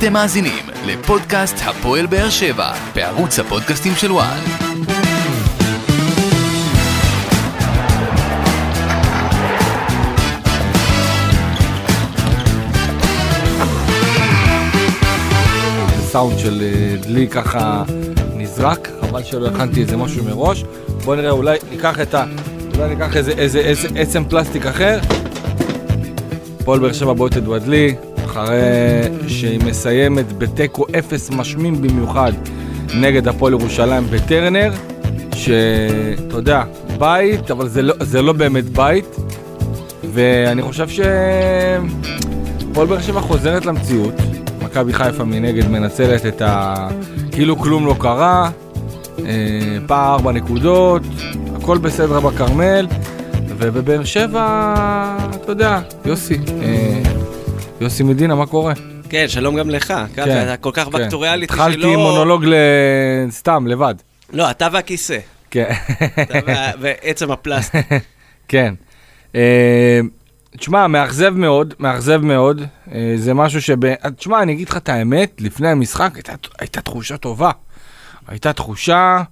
אתם מאזינים לפודקאסט הפועל באר שבע בערוץ הפודקאסטים של וואן. סאונד של אה, דלי ככה נזרק, חבל שלא הכנתי איזה משהו מראש. בוא נראה, אולי ניקח את ה... אולי ניקח איזה, איזה, איזה עצם פלסטיק אחר. פועל באר שבע בועטת בדלי, אחרי שהיא מסיימת בתיקו אפס משמים במיוחד נגד הפועל ירושלים בטרנר, שאתה יודע, בית, אבל זה לא, זה לא באמת בית, ואני חושב שפועל באר שבע חוזרת למציאות. מכבי חיפה מנגד מנצלת את ה... כאילו כלום לא קרה, אה, פער ארבע נקודות, הכל בסדר בכרמל, ובבאר שבע, אתה יודע, יוסי, אה, יוסי מדינה, מה קורה? כן, שלום גם לך. ככה, כן, אתה כל כך כן. באקטוריאליטי שלא... התחלתי עם מונולוג ל... סתם, לבד. לא, אתה והכיסא. כן. אתה וה- ועצם הפלסטיק. כן. אה, תשמע, מאכזב מאוד, מאכזב מאוד. אה, זה משהו שב... תשמע, אני אגיד לך את האמת, לפני המשחק הייתה, הייתה תחושה טובה. הייתה תחושה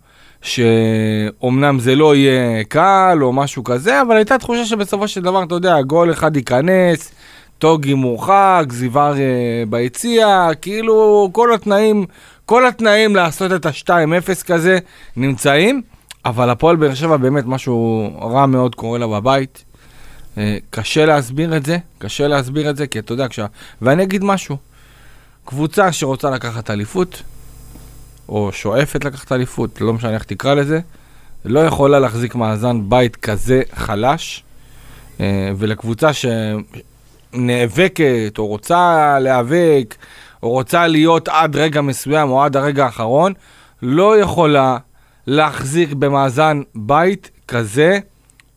שאומנם זה לא יהיה קל או משהו כזה, אבל הייתה תחושה שבסופו של דבר, אתה יודע, גול אחד ייכנס, טוגי מורחק, זיוור אה, ביציע, כאילו כל התנאים, כל התנאים לעשות את ה-2-0 כזה נמצאים, אבל הפועל באר שבע באמת משהו רע מאוד קורה לה בבית. אה, קשה להסביר את זה, קשה להסביר את זה, כי אתה יודע, כשה... ואני אגיד משהו, קבוצה שרוצה לקחת אליפות, או שואפת לקחת אליפות, לא משנה איך תקרא לזה, לא יכולה להחזיק מאזן בית כזה חלש, אה, ולקבוצה שנאבקת, או רוצה להיאבק, או רוצה להיות עד רגע מסוים, או עד הרגע האחרון, לא יכולה להחזיק במאזן בית כזה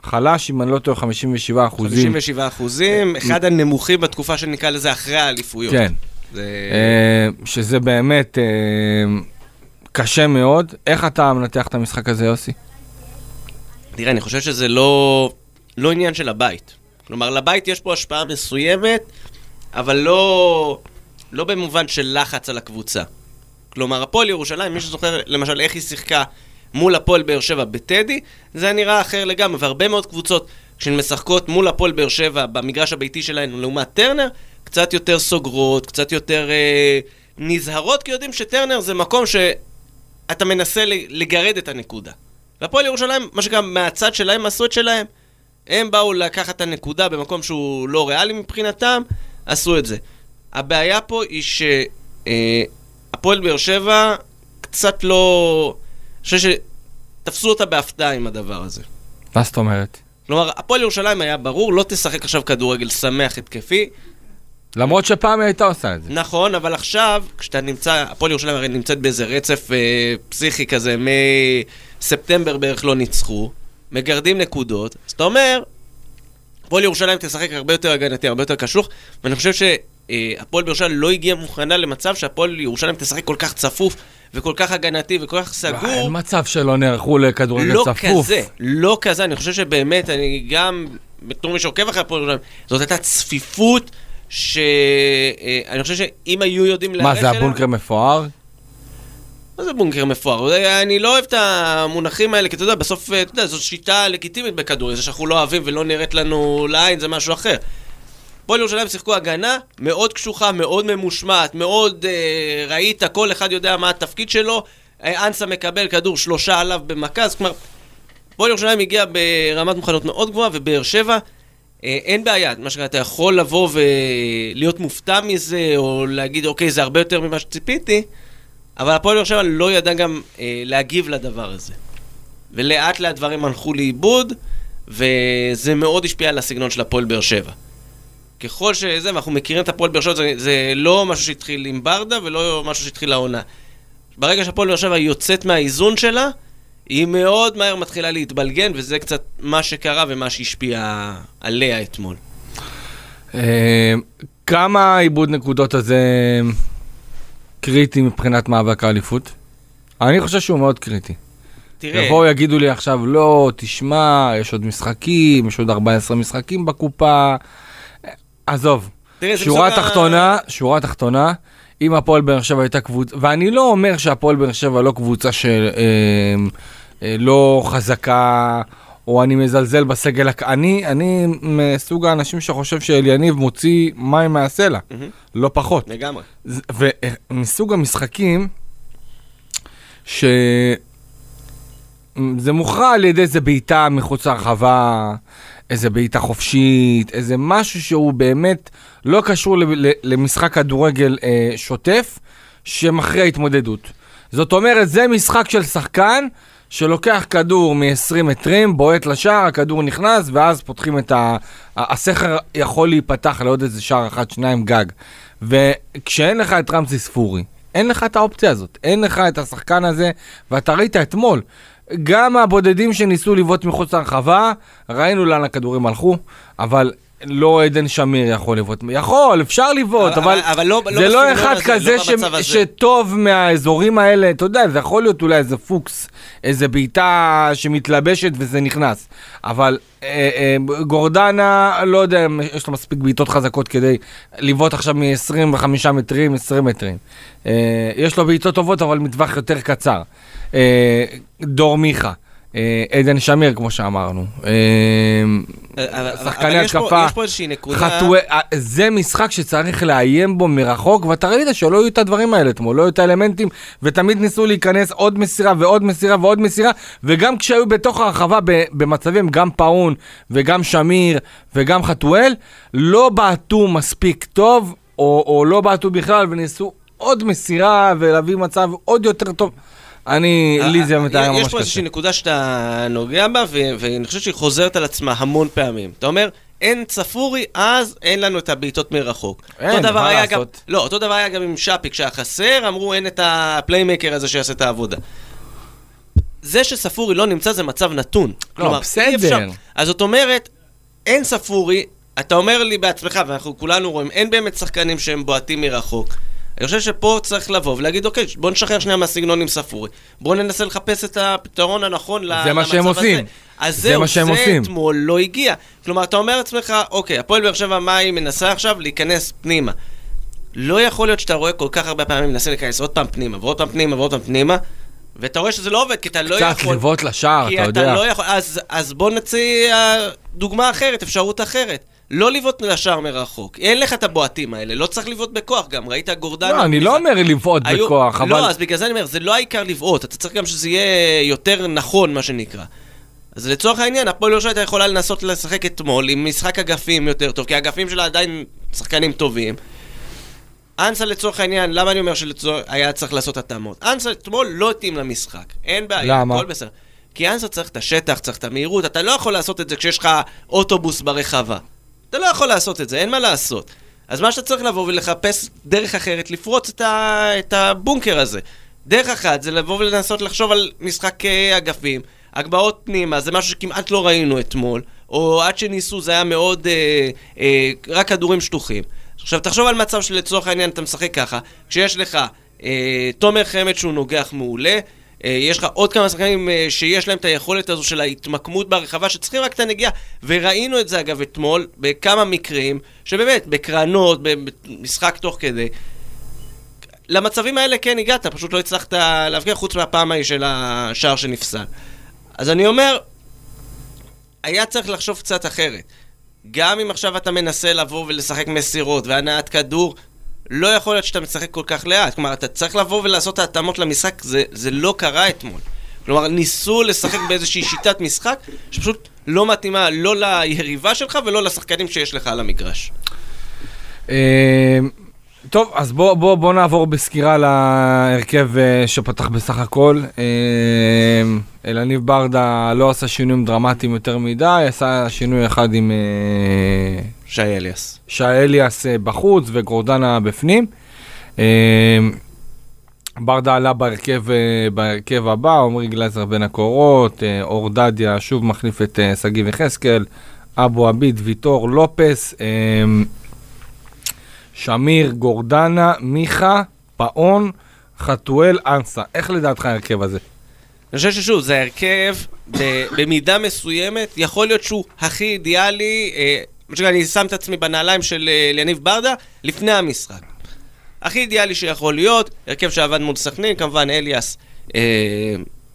חלש, אם אני לא טועה, 57 אחוזים. 57 אחוזים, אחד הנמוכים בתקופה שנקרא לזה אחרי האליפויות. כן. זה... אה, שזה באמת אה, קשה מאוד. איך אתה מנתח את המשחק הזה, יוסי? תראה, אני חושב שזה לא, לא עניין של הבית. כלומר, לבית יש פה השפעה מסוימת, אבל לא, לא במובן של לחץ על הקבוצה. כלומר, הפועל ירושלים, מי שזוכר למשל איך היא שיחקה מול הפועל באר שבע בטדי, זה היה נראה אחר לגמרי, והרבה מאוד קבוצות כשהן משחקות מול הפועל באר שבע במגרש הביתי שלהן לעומת טרנר, קצת יותר סוגרות, קצת יותר אה, נזהרות, כי יודעים שטרנר זה מקום שאתה מנסה לגרד את הנקודה. והפועל ירושלים, מה שגם מהצד שלהם את שלהם. הם באו לקחת את הנקודה במקום שהוא לא ריאלי מבחינתם, עשו את זה. הבעיה פה היא שהפועל באר שבע קצת לא... אני חושב שתפסו אותה בהפתעה עם הדבר הזה. מה זאת אומרת? כלומר, הפועל ירושלים היה ברור, לא תשחק עכשיו כדורגל שמח התקפי. למרות שפעם היא הייתה עושה את זה. נכון, אבל עכשיו, כשאתה נמצא, הפועל ירושלים הרי נמצאת באיזה רצף אה, פסיכי כזה, מספטמבר בערך לא ניצחו, מגרדים נקודות, אז אתה אומר, הפועל ירושלים תשחק הרבה יותר הגנתי, הרבה יותר קשוח, ואני חושב שהפועל ירושלים לא הגיעה מוכנה למצב שהפועל ירושלים תשחק כל כך צפוף וכל כך הגנתי וכל כך סגור. אין מצב שלא נערכו לכדורגל לא צפוף. כזה, לא כזה, אני חושב שבאמת, אני גם, בתור מי שעוקב אחרי הפועל ירושלים, זאת הייתה צפיפות שאני חושב שאם היו יודעים מה, זה הבונקר מפואר? מה זה בונקר מפואר? אני לא אוהב את המונחים האלה, כי אתה יודע, בסוף, אתה יודע, זאת שיטה לגיטימית בכדורגל, זה שאנחנו לא אוהבים ולא נראית לנו לעין, זה משהו אחר. הפועל ירושלים שיחקו הגנה מאוד קשוחה, מאוד ממושמעת, מאוד אה, ראית, כל אחד יודע מה התפקיד שלו. אה, אנסה מקבל כדור שלושה עליו במכה, אז כלומר, הפועל ירושלים הגיע ברמת מוכנות מאוד גבוהה, ובאר שבע, אה, אין בעיה, מה שקרה, אתה יכול לבוא ולהיות מופתע מזה, או להגיד, אוקיי, זה הרבה יותר ממה שציפיתי, אבל הפועל באר שבע לא ידע גם אה, להגיב לדבר הזה. ולאט לאט דברים הלכו לאיבוד, וזה מאוד השפיע על הסגנון של הפועל באר שבע. ככל שזה, ואנחנו מכירים את הפועל באר שבע, זה, זה לא משהו שהתחיל עם ברדה ולא משהו שהתחיל לעונה. ברגע שהפועל באר שבע יוצאת מהאיזון שלה, היא מאוד מהר מתחילה להתבלגן, וזה קצת מה שקרה ומה שהשפיע עליה אתמול. אה, כמה העיבוד נקודות הזה קריטי מבחינת מאבק האליפות? אני חושב שהוא מאוד קריטי. תראה, יבואו יגידו לי עכשיו, לא, תשמע, יש עוד משחקים, יש עוד 14 משחקים בקופה. עזוב, תראה, שורה תחתונה, שורה תחתונה, אם הפועל באר שבע הייתה קבוצה, ואני לא אומר שהפועל באר שבע לא קבוצה של אה, אה, לא חזקה, או אני מזלזל בסגל, אני, אני מסוג האנשים שחושב שאליניב מוציא מים מהסלע, מהמם. לא פחות. לגמרי. ומסוג המשחקים, ש... זה מוכרע על ידי איזה בעיטה מחוץ להרחבה, איזה בעיטה חופשית, איזה משהו שהוא באמת לא קשור למשחק כדורגל אה, שוטף, שמכריע התמודדות. זאת אומרת, זה משחק של שחקן שלוקח כדור מ-20 מטרים, בועט לשער, הכדור נכנס, ואז פותחים את ה... הסכר יכול להיפתח לעוד איזה שער אחד, שניים גג. וכשאין לך את רמזי ספורי, אין לך את האופציה הזאת, אין לך את השחקן הזה, ואתה ראית אתמול. גם הבודדים שניסו לבעוט מחוץ להרחבה, ראינו לאן הכדורים הלכו, אבל לא עדן שמיר יכול לבעוט. יכול, אפשר לבעוט, אבל- אבל, אבל לא- לא זה לא בסגנון אחד הזה, כזה לא ש- הזה. שטוב מהאזורים האלה, אתה יודע, זה יכול להיות אולי איזה פוקס, איזה בעיטה שמתלבשת וזה נכנס. אבל אה, אה, גורדנה, לא יודע אם יש לו מספיק בעיטות חזקות כדי לבעוט עכשיו מ-25 מטרים, 20 מטרים. אה, יש לו בעיטות טובות, אבל מטווח יותר קצר. אה, דור מיכה. אה, עדן שמיר, כמו שאמרנו. אה, שחקני התקפה. חתואל, אה, זה משחק שצריך לאיים בו מרחוק, ואתה ראית שלא היו את הדברים האלה אתמול, לא היו את האלמנטים, ותמיד ניסו להיכנס עוד מסירה ועוד מסירה ועוד מסירה, וגם כשהיו בתוך הרחבה במצבים, גם פאון וגם שמיר וגם חתואל, לא בעטו מספיק טוב, או, או לא בעטו בכלל, וניסו עוד מסירה ולהביא מצב עוד יותר טוב. אני, לי זה מתאר ממש אה, יש קשה. פה איזושהי נקודה שאתה נוגע בה, ואני חושב שהיא חוזרת על עצמה המון פעמים. אתה אומר, אין צפורי, אז אין לנו את הבעיטות מרחוק. אין, מה לעשות? גם, לא, אותו דבר היה גם עם שפי, כשהיה חסר, אמרו אין את הפליימקר הזה שיעשה את העבודה. זה שספורי לא נמצא זה מצב נתון. כלומר, אי בסדר. אפשר. אז זאת אומרת, אין ספורי, אתה אומר לי בעצמך, ואנחנו כולנו רואים, אין באמת שחקנים שהם בועטים מרחוק. אני חושב שפה צריך לבוא ולהגיד, אוקיי, בוא נשחרר שנייה מהסגנון עם ספורי. בוא ננסה לחפש את הפתרון הנכון ל- זה למצב מה שהם הזה. עושים. אז זה זהו, זה עושים. אתמול לא הגיע. כלומר, אתה אומר לעצמך, אוקיי, הפועל באר שבע, מה היא מנסה עכשיו? להיכנס פנימה. לא יכול להיות שאתה רואה כל כך הרבה פעמים מנסה להיכנס עוד פעם פנימה, ועוד פעם פנימה, ועוד פעם פנימה, ואתה רואה שזה לא עובד, כי אתה לא יכול... קצת לבעוט לשער, אתה יודע. לא יכול, אז, אז בוא נציע דוגמה אחרת, אפשרות אחרת. לא לבעוט לשער מרחוק. אין לך את הבועטים האלה, לא צריך לבעוט בכוח גם. ראית גורדנה... לא, אני לא אומר לבעוט בכוח, אבל... לא, אז בגלל זה אני אומר, זה לא העיקר לבעוט, אתה צריך גם שזה יהיה יותר נכון, מה שנקרא. אז לצורך העניין, הפועל ירושלים הייתה יכולה לנסות לשחק אתמול עם משחק אגפים יותר טוב, כי האגפים שלה עדיין שחקנים טובים. אנסה לצורך העניין, למה אני אומר שהיה צריך לעשות התאמות? אנסה אתמול לא התאים למשחק, אין בעיה, למה? הכל בסדר. כי אנסה צריך את השטח, צריך את המהירות, אתה לא יכול לעשות את זה כשיש לך אוטובוס ברחבה. אתה לא יכול לעשות את זה, אין מה לעשות. אז מה שאתה צריך לבוא ולחפש דרך אחרת, לפרוץ את, ה... את הבונקר הזה. דרך אחת זה לבוא ולנסות לחשוב על משחק אה, אגפים, הגבהות פנימה, זה משהו שכמעט לא ראינו אתמול, או עד שניסו זה היה מאוד אה, אה, רק כדורים שטוחים. עכשיו תחשוב על מצב שלצורך העניין אתה משחק ככה, כשיש לך אה, תומר חמד שהוא נוגח מעולה, יש לך עוד כמה שחקנים אה, שיש להם את היכולת הזו של ההתמקמות ברחבה, שצריכים רק את הנגיעה. וראינו את זה אגב אתמול, בכמה מקרים, שבאמת, בקרנות, במשחק תוך כדי. למצבים האלה כן הגעת, פשוט לא הצלחת להבקיע חוץ מהפעם ההיא של השער שנפסל. אז אני אומר, היה צריך לחשוב קצת אחרת. גם אם עכשיו אתה מנסה לבוא ולשחק מסירות והנעת כדור, לא יכול להיות שאתה משחק כל כך לאט. כלומר, אתה צריך לבוא ולעשות ההתאמות למשחק, זה, זה לא קרה אתמול. כלומר, ניסו לשחק באיזושהי שיטת משחק שפשוט לא מתאימה לא ליריבה שלך ולא לשחקנים שיש לך על המגרש. אה, טוב, אז בוא, בוא, בוא נעבור בסקירה להרכב אה, שפתח בסך הכל. אה, אלניב ברדה לא עשה שינויים דרמטיים יותר מדי, עשה שינוי אחד עם שי אליאס. שי אליאס אה, בחוץ וגורדנה בפנים. אה, ברדה עלה בהרכב, אה, בהרכב הבא, עמרי גלזר בין הקורות, אור דדיה שוב מחליף את שגיב יחזקאל, אבו עביד, ויטור, לופס, שמיר, גורדנה, מיכה, פאון, חתואל, אנסה. איך לדעתך ההרכב הזה? אני חושב ששוב, זה הרכב במידה מסוימת, יכול להיות שהוא הכי אידיאלי, אני שם את עצמי בנעליים של אה, יניב ברדה לפני המשחק. הכי אידיאלי שיכול להיות, הרכב שעבד מול סכנין, כמובן אליאס, אה,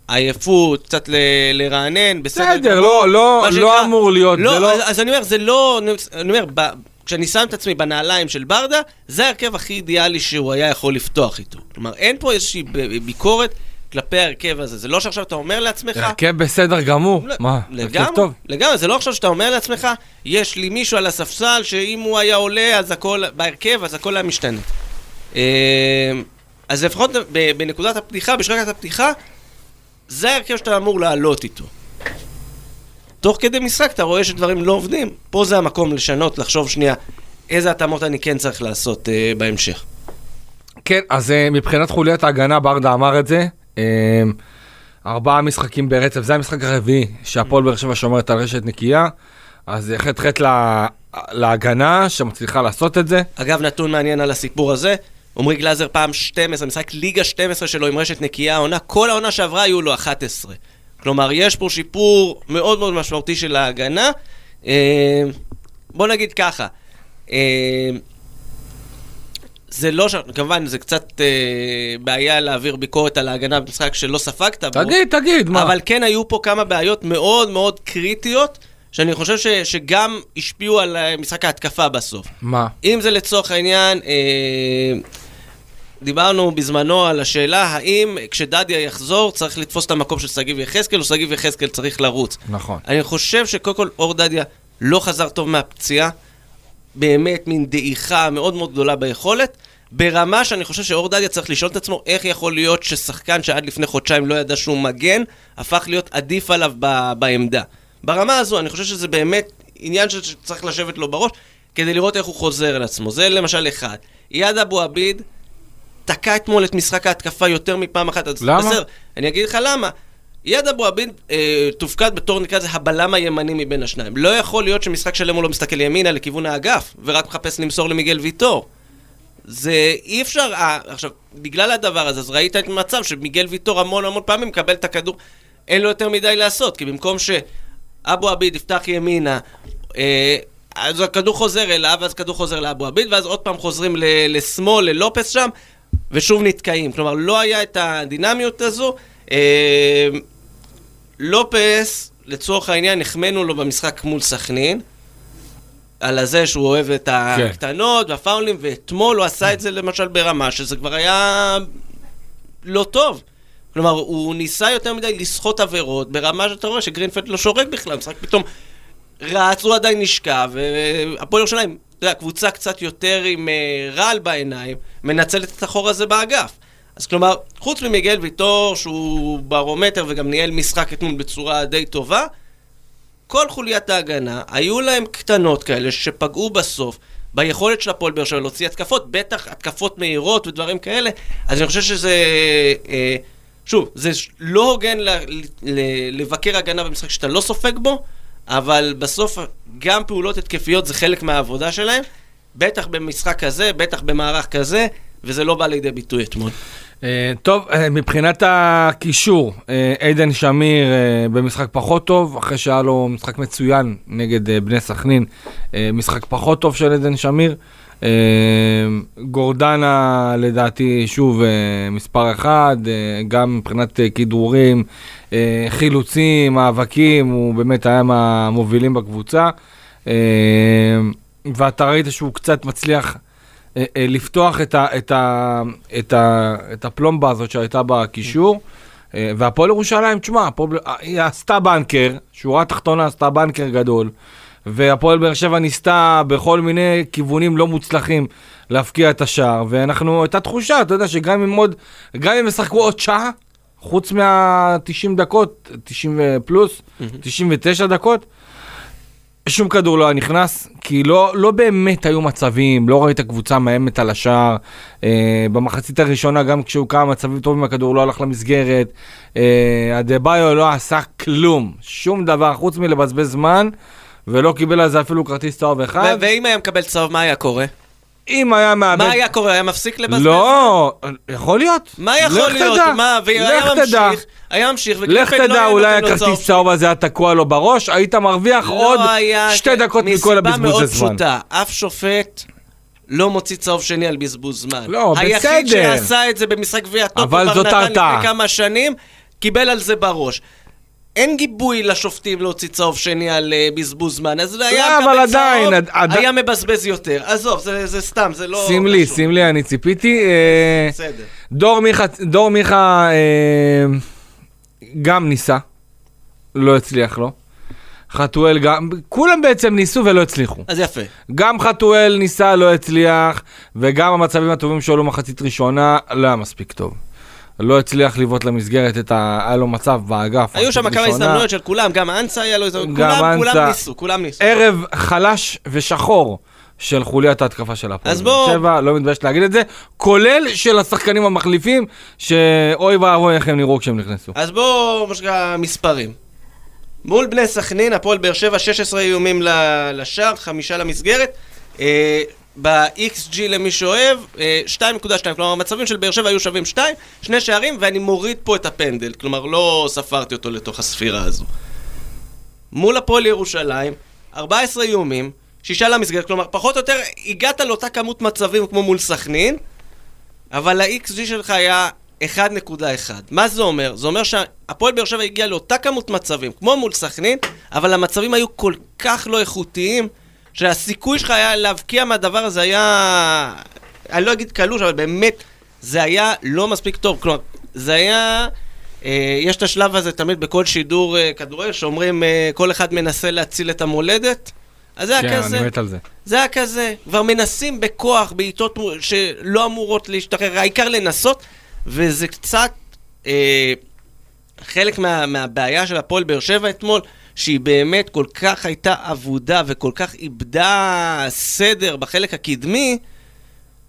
עייפות, קצת ל- לרענן, בסדר בסדר. לא- לא- מה לא אמור להיות, לא, זה לא- אז, אז אני אומר, זה לא... אני אומר, ב, כשאני שם את עצמי בנעליים של ברדה, זה ההרכב הכי אידיאלי שהוא היה יכול לפתוח איתו. כלומר, אין פה איזושהי ביקורת כלפי ההרכב הזה. זה לא שעכשיו אתה אומר לעצמך... הרכב בסדר גמור. לא, מה, לגמרי, טוב. לגמרי, זה לא עכשיו שאתה אומר לעצמך, יש לי מישהו על הספסל שאם הוא היה עולה, אז הכל, בהרכב, אז הכל היה משתנה. אה, אז לפחות בנקודת הפתיחה, בשרקת הפתיחה, זה ההרכב שאתה אמור לעלות איתו. תוך כדי משחק אתה רואה שדברים לא עובדים. פה זה המקום לשנות, לחשוב שנייה איזה התאמות אני כן צריך לעשות אה, בהמשך. כן, אז אה, מבחינת חוליית ההגנה, ברדה אמר את זה. אה, ארבעה משחקים ברצף, זה המשחק הרביעי שהפועל באר שבע שומרת על רשת נקייה. אז חטא חטא לה- להגנה שמצליחה לעשות את זה. אגב, נתון מעניין על הסיפור הזה, עמרי גלאזר פעם 12, משחק ליגה 12 שלו עם רשת נקייה העונה, כל העונה שעברה היו לו 11. כלומר, יש פה שיפור מאוד מאוד משמעותי של ההגנה. אה, בוא נגיד ככה, אה, זה לא ש... כמובן, זה קצת אה, בעיה להעביר ביקורת על ההגנה במשחק שלא ספגת בו. תגיד, תגיד, מה? אבל כן היו פה כמה בעיות מאוד מאוד קריטיות, שאני חושב ש, שגם השפיעו על אה, משחק ההתקפה בסוף. מה? אם זה לצורך העניין, אה, דיברנו בזמנו על השאלה האם כשדדיה יחזור צריך לתפוס את המקום של שגיב יחזקאל, או שגיב יחזקאל צריך לרוץ. נכון. אני חושב שקודם כל אור דדיה לא חזר טוב מהפציעה, באמת מין דעיכה מאוד מאוד גדולה ביכולת, ברמה שאני חושב שאור דדיה צריך לשאול את עצמו איך יכול להיות ששחקן שעד לפני חודשיים לא ידע שהוא מגן, הפך להיות עדיף עליו ב- בעמדה. ברמה הזו, אני חושב שזה באמת עניין שצריך לשבת לו בראש, כדי לראות איך הוא חוזר על עצמו. זה למשל אחד. איאד אבו עביד תקע אתמול את משחק ההתקפה יותר מפעם אחת. אז למה? בסדר, אני אגיד לך למה. איאד אבו עביד אה, תופקד בתור נקרא לזה הבלם הימני מבין השניים. לא יכול להיות שמשחק שלם הוא לא מסתכל ימינה לכיוון האגף, ורק מחפש למסור למיגל ויטור. זה אי אפשר, אה, עכשיו, בגלל הדבר הזה, אז ראית את המצב שמיגל ויטור המון המון פעמים מקבל את הכדור, אין לו יותר מדי לעשות, כי במקום שאבו עביד יפתח ימינה, אה, אז הכדור חוזר אליו, ואז הכדור חוזר לאבו עביד, ואז עוד פעם חוזרים ל- לשמאל, ללופס שם, ושוב נתקעים. כלומר, לא היה את הדינמיות הזו. אה, לופס, לצורך העניין, החמאנו לו במשחק מול סכנין. על הזה שהוא אוהב את הקטנות והפאולים, ואתמול הוא עשה את זה למשל ברמה שזה כבר היה לא טוב. כלומר, הוא ניסה יותר מדי לסחוט עבירות ברמה שאתה רואה שגרינפלד לא שורק בכלל, משחק פתאום רץ, הוא עדיין נשכב, והפועל ירושלים, אתה יודע, קבוצה קצת יותר עם אה, רעל בעיניים, מנצלת את החור הזה באגף. אז כלומר, חוץ ממיגל ויטור, שהוא ברומטר וגם ניהל משחק אתמול בצורה די טובה, כל חוליית ההגנה, היו להם קטנות כאלה שפגעו בסוף ביכולת של הפועל באר שבע להוציא התקפות, בטח התקפות מהירות ודברים כאלה, אז אני חושב שזה... אה, שוב, זה לא הוגן ל- ל- לבקר הגנה במשחק שאתה לא סופג בו, אבל בסוף גם פעולות התקפיות זה חלק מהעבודה שלהם, בטח במשחק כזה, בטח במערך כזה, וזה לא בא לידי ביטוי אתמול. אה, טוב, אה, מבחינת הקישור, אה, עדן שמיר במשחק פחות טוב, אחרי שהיה לו משחק מצוין נגד בני סכנין, משחק פחות טוב של עדן שמיר. גורדנה לדעתי שוב מספר אחד, גם מבחינת כדרורים, חילוצים, מאבקים, הוא באמת היה מהמובילים בקבוצה. ואתה ראית שהוא קצת מצליח לפתוח את, ה, את, ה, את, ה, את הפלומבה הזאת שהייתה בקישור. אה, והפועל ירושלים, תשמע, היא עשתה בנקר, שורה תחתונה עשתה בנקר גדול, והפועל באר שבע ניסתה בכל מיני כיוונים לא מוצלחים להפקיע את השער, ואנחנו, הייתה תחושה, אתה יודע, שגם אם עוד, גם אם ישחקו עוד שעה, חוץ מה-90 דקות, 90 פלוס, 99 דקות, שום כדור לא היה נכנס, כי לא, לא באמת היו מצבים, לא ראית קבוצה מאיימת על השער. אה, במחצית הראשונה, גם כשהוא כמה מצבים טובים, הכדור לא הלך למסגרת. אה, אדה-ביו לא עשה כלום, שום דבר, חוץ מלבזבז זמן, ולא קיבל על זה אפילו כרטיס צהוב אחד. ואם היה מקבל צהוב, מה היה קורה? אם היה מאבד... מה היה קורה? היה מפסיק לבזבז? לא, יכול להיות. מה יכול לך להיות? תדע. מה? והיה לך תדע. ממשיך, היה ממשיך, לך וקליפל לא תדע, היה אולי נותן לו צהוב. הכרטיס צהוב הזה היה תקוע לו בראש, היית מרוויח עוד לא היה- שתי דקות מכל מסיבה הבזבוז מאוד הזמן. פשוטה, אף שופט לא מוציא צהוב שני על בזבוז זמן. לא, היחיד בסדר. שעשה את זה במשחק גביע הטוטו, אבל זאת נתן הרתעה. לפני כמה שנים, קיבל על זה בראש. אין גיבוי לשופטים להוציא צהוב שני על uh, בזבוז זמן, אז היה לא, מקבל צהוב, עדיין, עד- עד- היה מבזבז יותר. עזוב, זה, זה סתם, זה לא... שים לי. שים לי, אני ציפיתי. אה, בסדר. דור מיכה, דור מיכה אה, גם ניסה, לא הצליח לו. חתואל גם, כולם בעצם ניסו ולא הצליחו. אז יפה. גם חתואל ניסה, לא הצליח, וגם המצבים הטובים שלו מחצית ראשונה, לא היה מספיק טוב. לא הצליח לבעוט למסגרת את ה... היה לו מצב באגף. היו שם כמה. הזדמנויות של כולם, גם אנסה היה לו הזדמנות, גם כולם, כולם. ניסו, כולם ניסו. ערב חלש ושחור של חוליית ההתקפה של הפועל. אז בוא- באר שבע, לא מתבייש להגיד את זה, כולל של השחקנים המחליפים, שאוי ואבוי איך הם נראו כשהם נכנסו. אז בואו, מה שנקרא, מספרים. מול בני סכנין, הפועל באר שבע, 16 איומים לשער, חמישה למסגרת. אה, ב-XG למי שאוהב, אה, 2.2, כלומר המצבים של באר שבע היו שווים 2, שני שערים, ואני מוריד פה את הפנדל, כלומר לא ספרתי אותו לתוך הספירה הזו. מול הפועל ירושלים, 14 איומים, שישה למסגרת, כלומר פחות או יותר הגעת לאותה כמות מצבים כמו מול סכנין, אבל ה-XG שלך היה 1.1. מה זה אומר? זה אומר שהפועל באר שבע הגיע לאותה כמות מצבים, כמו מול סכנין, אבל המצבים היו כל כך לא איכותיים, שהסיכוי שלך היה להבקיע מהדבר הזה היה... אני לא אגיד קלוש, אבל באמת, זה היה לא מספיק טוב. כלומר, זה היה... אה, יש את השלב הזה תמיד בכל שידור אה, כדורגל, שאומרים אה, כל אחד מנסה להציל את המולדת. אז זה היה כן, כזה. אני מת על זה. זה היה כזה, כבר מנסים בכוח, בעיטות שלא אמורות להשתחרר, העיקר לנסות, וזה קצת אה, חלק מה, מהבעיה של הפועל באר שבע אתמול, שהיא באמת כל כך הייתה אבודה וכל כך איבדה סדר בחלק הקדמי,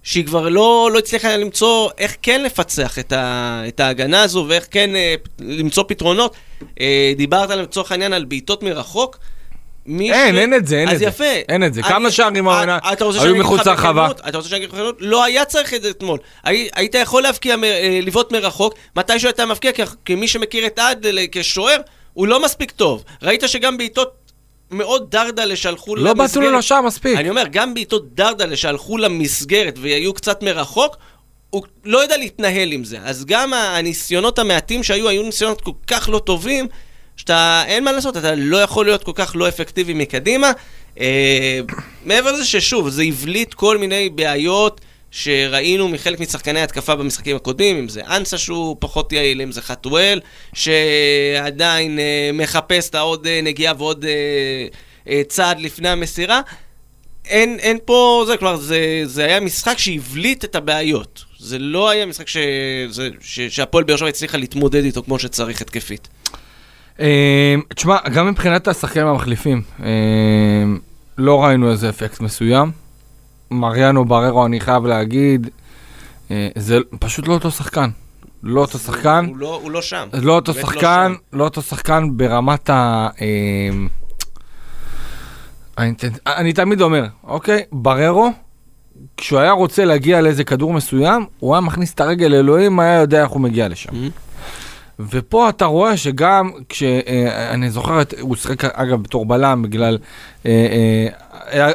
שהיא כבר לא, לא הצליחה למצוא איך כן לפצח את, ה, את ההגנה הזו ואיך כן אה, למצוא פתרונות. אה, דיברת לצורך העניין על בעיטות מרחוק. מי אין, אין את זה, אין אז את זה. יפה. אין את זה. אני- כמה שערים אה, העונה היו מחוץ לרחבה? אתה רוצה שאני אגיד לך בכנות? לא היה צריך את זה אתמול. הי- היית יכול להבקיע, מ- אה, לבעוט מרחוק, מתישהו אתה מבקיע, כי- מי שמכיר את עדל אה, כשוער, הוא לא מספיק טוב. ראית שגם בעיטות מאוד דרדלה שהלכו לא בעטו לו לשער מספיק. אני אומר, גם בעיטות דרדלה שהלכו למסגרת והיו קצת מרחוק, הוא לא יודע להתנהל עם זה. אז גם הניסיונות המעטים שהיו, היו ניסיונות כל כך לא טובים, שאתה, אין מה לעשות, אתה לא יכול להיות כל כך לא אפקטיבי מקדימה. אה, מעבר לזה ששוב, זה הבליט כל מיני בעיות שראינו מחלק משחקני ההתקפה במשחקים הקודמים, אם זה אנסה שהוא פחות יעיל, אם זה חתואל, שעדיין אה, מחפש את העוד אה, נגיעה ועוד אה, אה, צעד לפני המסירה. אין, אין פה זה, כלומר, זה, זה היה משחק שהבליט את הבעיות. זה לא היה משחק ש, זה, ש, שהפועל באר שבע הצליחה להתמודד איתו כמו שצריך התקפית. אה, תשמע, גם מבחינת השחקנים המחליפים, אה, לא ראינו איזה אפקט מסוים. מריאנו בררו, אני חייב להגיד, אה, זה פשוט לא אותו שחקן. לא אותו שחקן. הוא לא, הוא לא שם. לא אותו באמת שחקן, שם. לא אותו שחקן ברמת ה... אה, אני תמיד אומר, אוקיי, בררו, כשהוא היה רוצה להגיע לאיזה כדור מסוים, הוא היה מכניס את הרגל לאלוהים, היה יודע איך הוא מגיע לשם. ופה אתה רואה שגם כש... אה, אני זוכר, הוא שיחק אגב בתור בלם בגלל... אה, אה,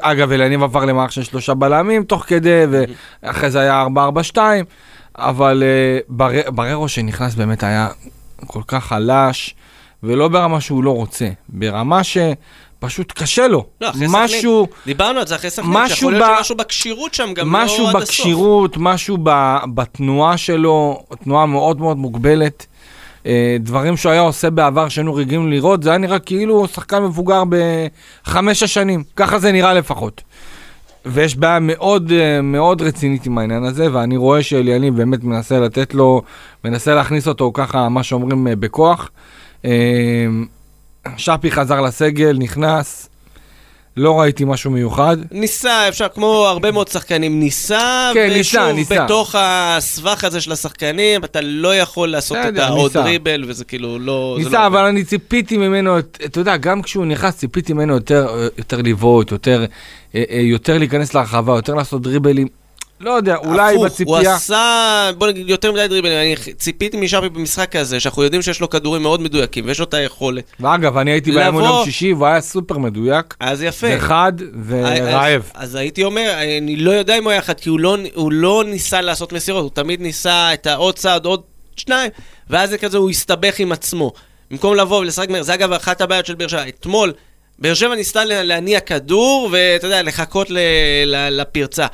אגב, אלניב עבר למערך של שלושה בלמים תוך כדי, ואחרי זה היה 4-4-2, אבל אה, בר- בררו שנכנס באמת היה כל כך חלש, ולא ברמה שהוא לא רוצה, ברמה שפשוט קשה לו. לא, אחרי משהו... סכנין, דיברנו על זה אחרי סכנין, משהו שיכול להיות ב- שמשהו בכשירות שם גם משהו לא עד הסוף. בכשירות, משהו בתנועה שלו, תנועה מאוד מאוד מוגבלת. אה, דברים שהוא היה עושה בעבר שהיינו רגילים לראות, זה היה נראה כאילו הוא שחקן מבוגר בחמש השנים, ככה זה נראה לפחות. ויש בעיה מאוד אה, מאוד רצינית עם העניין הזה, ואני רואה שאליניב באמת מנסה לתת לו, מנסה להכניס אותו ככה, מה שאומרים, אה, בכוח. שפי חזר לסגל, נכנס, לא ראיתי משהו מיוחד. ניסה, אפשר, כמו הרבה מאוד שחקנים, ניסה, כן, ניסה, ושוב, ניסה. בתוך הסבך הזה של השחקנים, אתה לא יכול לעשות את העוד. דריבל, וזה כאילו לא... ניסה, לא אבל אני ציפיתי ממנו, אתה יודע, גם כשהוא נכנס, ציפיתי ממנו יותר, יותר לבעוט, יותר, אה, אה, יותר להיכנס לרחבה, יותר לעשות דריבלים. לא יודע, אולי הפוך, בציפייה... הוא עשה, בוא נגיד, יותר מדי דריבלים. אני ציפיתי משאפי במשחק הזה, שאנחנו יודעים שיש לו כדורים מאוד מדויקים, ויש לו את היכולת. ואגב, אני הייתי באימון לבוא- יום שישי, והוא היה סופר מדויק. אז יפה. זה חד אז, ורעב. אז הייתי אומר, אני לא יודע אם הוא היה אחד, כי הוא לא, הוא לא ניסה לעשות מסירות, הוא תמיד ניסה את העוד צעד, עוד שניים, ואז זה כזה, הוא הסתבך עם עצמו. במקום לבוא ולשחק מהר, זה אגב אחת הבעיות של באר שבע. אתמול, באר שבע ניסתה לה- להניע כדור, ואתה יודע, לחכות ל, ל, לפרצה.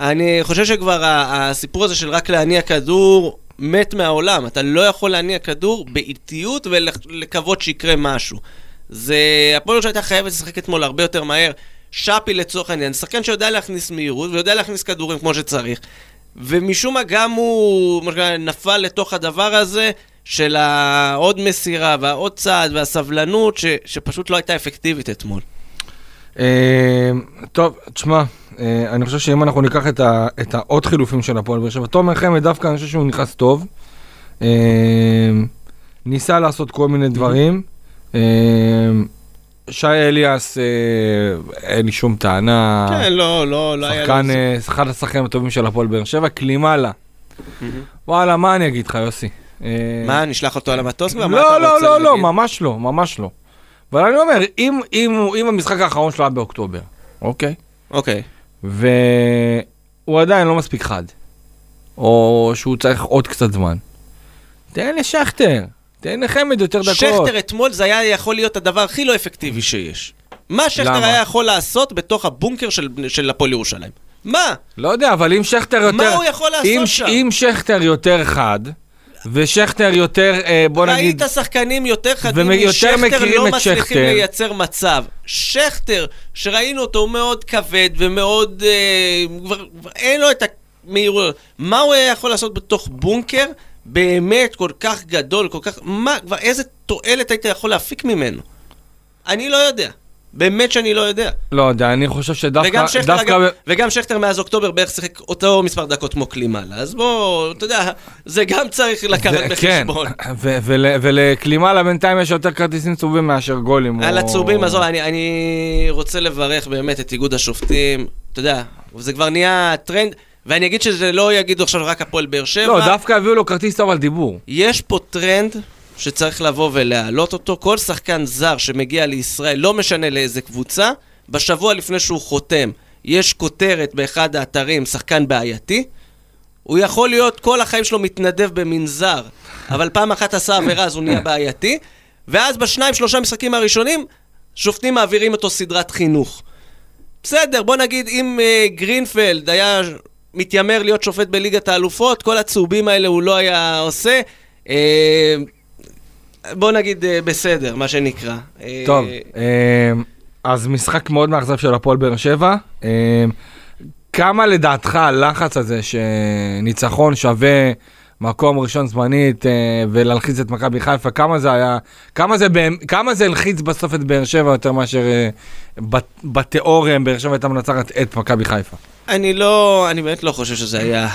אני חושב שכבר הסיפור הזה של רק להניע כדור מת מהעולם. אתה לא יכול להניע כדור באיטיות ולקוות שיקרה משהו. זה... הפועל ירושלים הייתה חייבת לשחק אתמול הרבה יותר מהר. שפי לצורך העניין, שחקן שיודע להכניס מהירות ויודע להכניס כדורים כמו שצריך. ומשום מה גם הוא נפל לתוך הדבר הזה של העוד מסירה והעוד צעד והסבלנות ש... שפשוט לא הייתה אפקטיבית אתמול. אה, טוב, תשמע, אני חושב שאם אנחנו ניקח את ה- את העוד חילופים של הפועל באר שבע, תומר חמד דווקא אני חושב שהוא נכנס טוב. אה, ניסה לעשות כל מיני דברים. אה, שי אליאס, אה, אין לי שום טענה. כן, לא, לא, לא היה... שחקן, לו- אה, אחד השחקנים הטובים של הפועל באר שבע, קלימלה. וואלה, מה אני אגיד לך, יוסי? אה, מה, נשלח אותו על המטוס כבר? לא, לא, לא, לא? ממש לא, ממש לא. אבל אני אומר, אם, אם, הוא- אם המשחק האחרון שלו היה באוקטובר, אוקיי? אוקיי. והוא עדיין לא מספיק חד, או שהוא צריך עוד קצת זמן, תן לשכטר, תן לחמד יותר דקות. שכטר אתמול זה היה יכול להיות הדבר הכי לא אפקטיבי שיש. מה שכטר למה? היה יכול לעשות בתוך הבונקר של, של הפועל ירושלים? מה? לא יודע, אבל אם שכטר יותר... מה הוא יכול לעשות אם, שם? אם שכטר יותר חד, ושכטר יותר, אה, בוא נגיד... ראית שחקנים יותר חדים משכטר לא מצליחים שכטר. לייצר מצב. שכטר, שראינו אותו, הוא מאוד כבד ומאוד... אה, כבר, כבר אין לו את המהירות. מה הוא היה יכול לעשות בתוך בונקר באמת כל כך גדול, כל כך... מה, כבר איזה תועלת היית יכול להפיק ממנו? אני לא יודע. באמת שאני לא יודע. לא יודע, אני חושב שדווקא... וגם שכטר, דווקא אגב, וגם שכטר מאז אוקטובר בערך שיחק אותו מספר דקות כמו קלימלה. אז בוא, אתה יודע, זה גם צריך לקחת זה- כן, בחשבון. ול- ולקלימלה בינתיים יש יותר כרטיסים צהובים מאשר גולים. על או- הצהובים, עזוב, אני, אני רוצה לברך באמת את איגוד השופטים. אתה יודע, זה כבר נהיה טרנד, ואני אגיד שזה לא יגידו עכשיו רק הפועל באר שבע. לא, דווקא הביאו לו כרטיס טוב על דיבור. יש פה טרנד שצריך לבוא ולהעלות אותו. כל שחקן זר שמגיע לישראל, לא משנה לאיזה קבוצה, בשבוע לפני שהוא חותם, יש כותרת באחד האתרים, שחקן בעייתי. הוא יכול להיות כל החיים שלו מתנדב במנזר, אבל פעם אחת עשה עבירה אז הוא נהיה בעייתי, ואז בשניים שלושה משחקים הראשונים, שופטים מעבירים אותו סדרת חינוך. בסדר, בוא נגיד אם uh, גרינפלד היה מתיימר להיות שופט בליגת האלופות, כל הצהובים האלה הוא לא היה עושה. Uh, בוא נגיד uh, בסדר, מה שנקרא. אה, טוב, אה, אז משחק מאוד מאכזב של הפועל באר שבע. אה, כמה לדעתך הלחץ הזה שניצחון שווה מקום ראשון זמנית אה, ולהלחיץ את מכבי חיפה, כמה זה היה, כמה זה, כמה זה הלחיץ בסוף את באר שבע יותר מאשר אה, בת- בתיאוריה באר שבע הייתה מנצחת את מכבי חיפה? אני לא, אני באמת לא חושב שזה היה.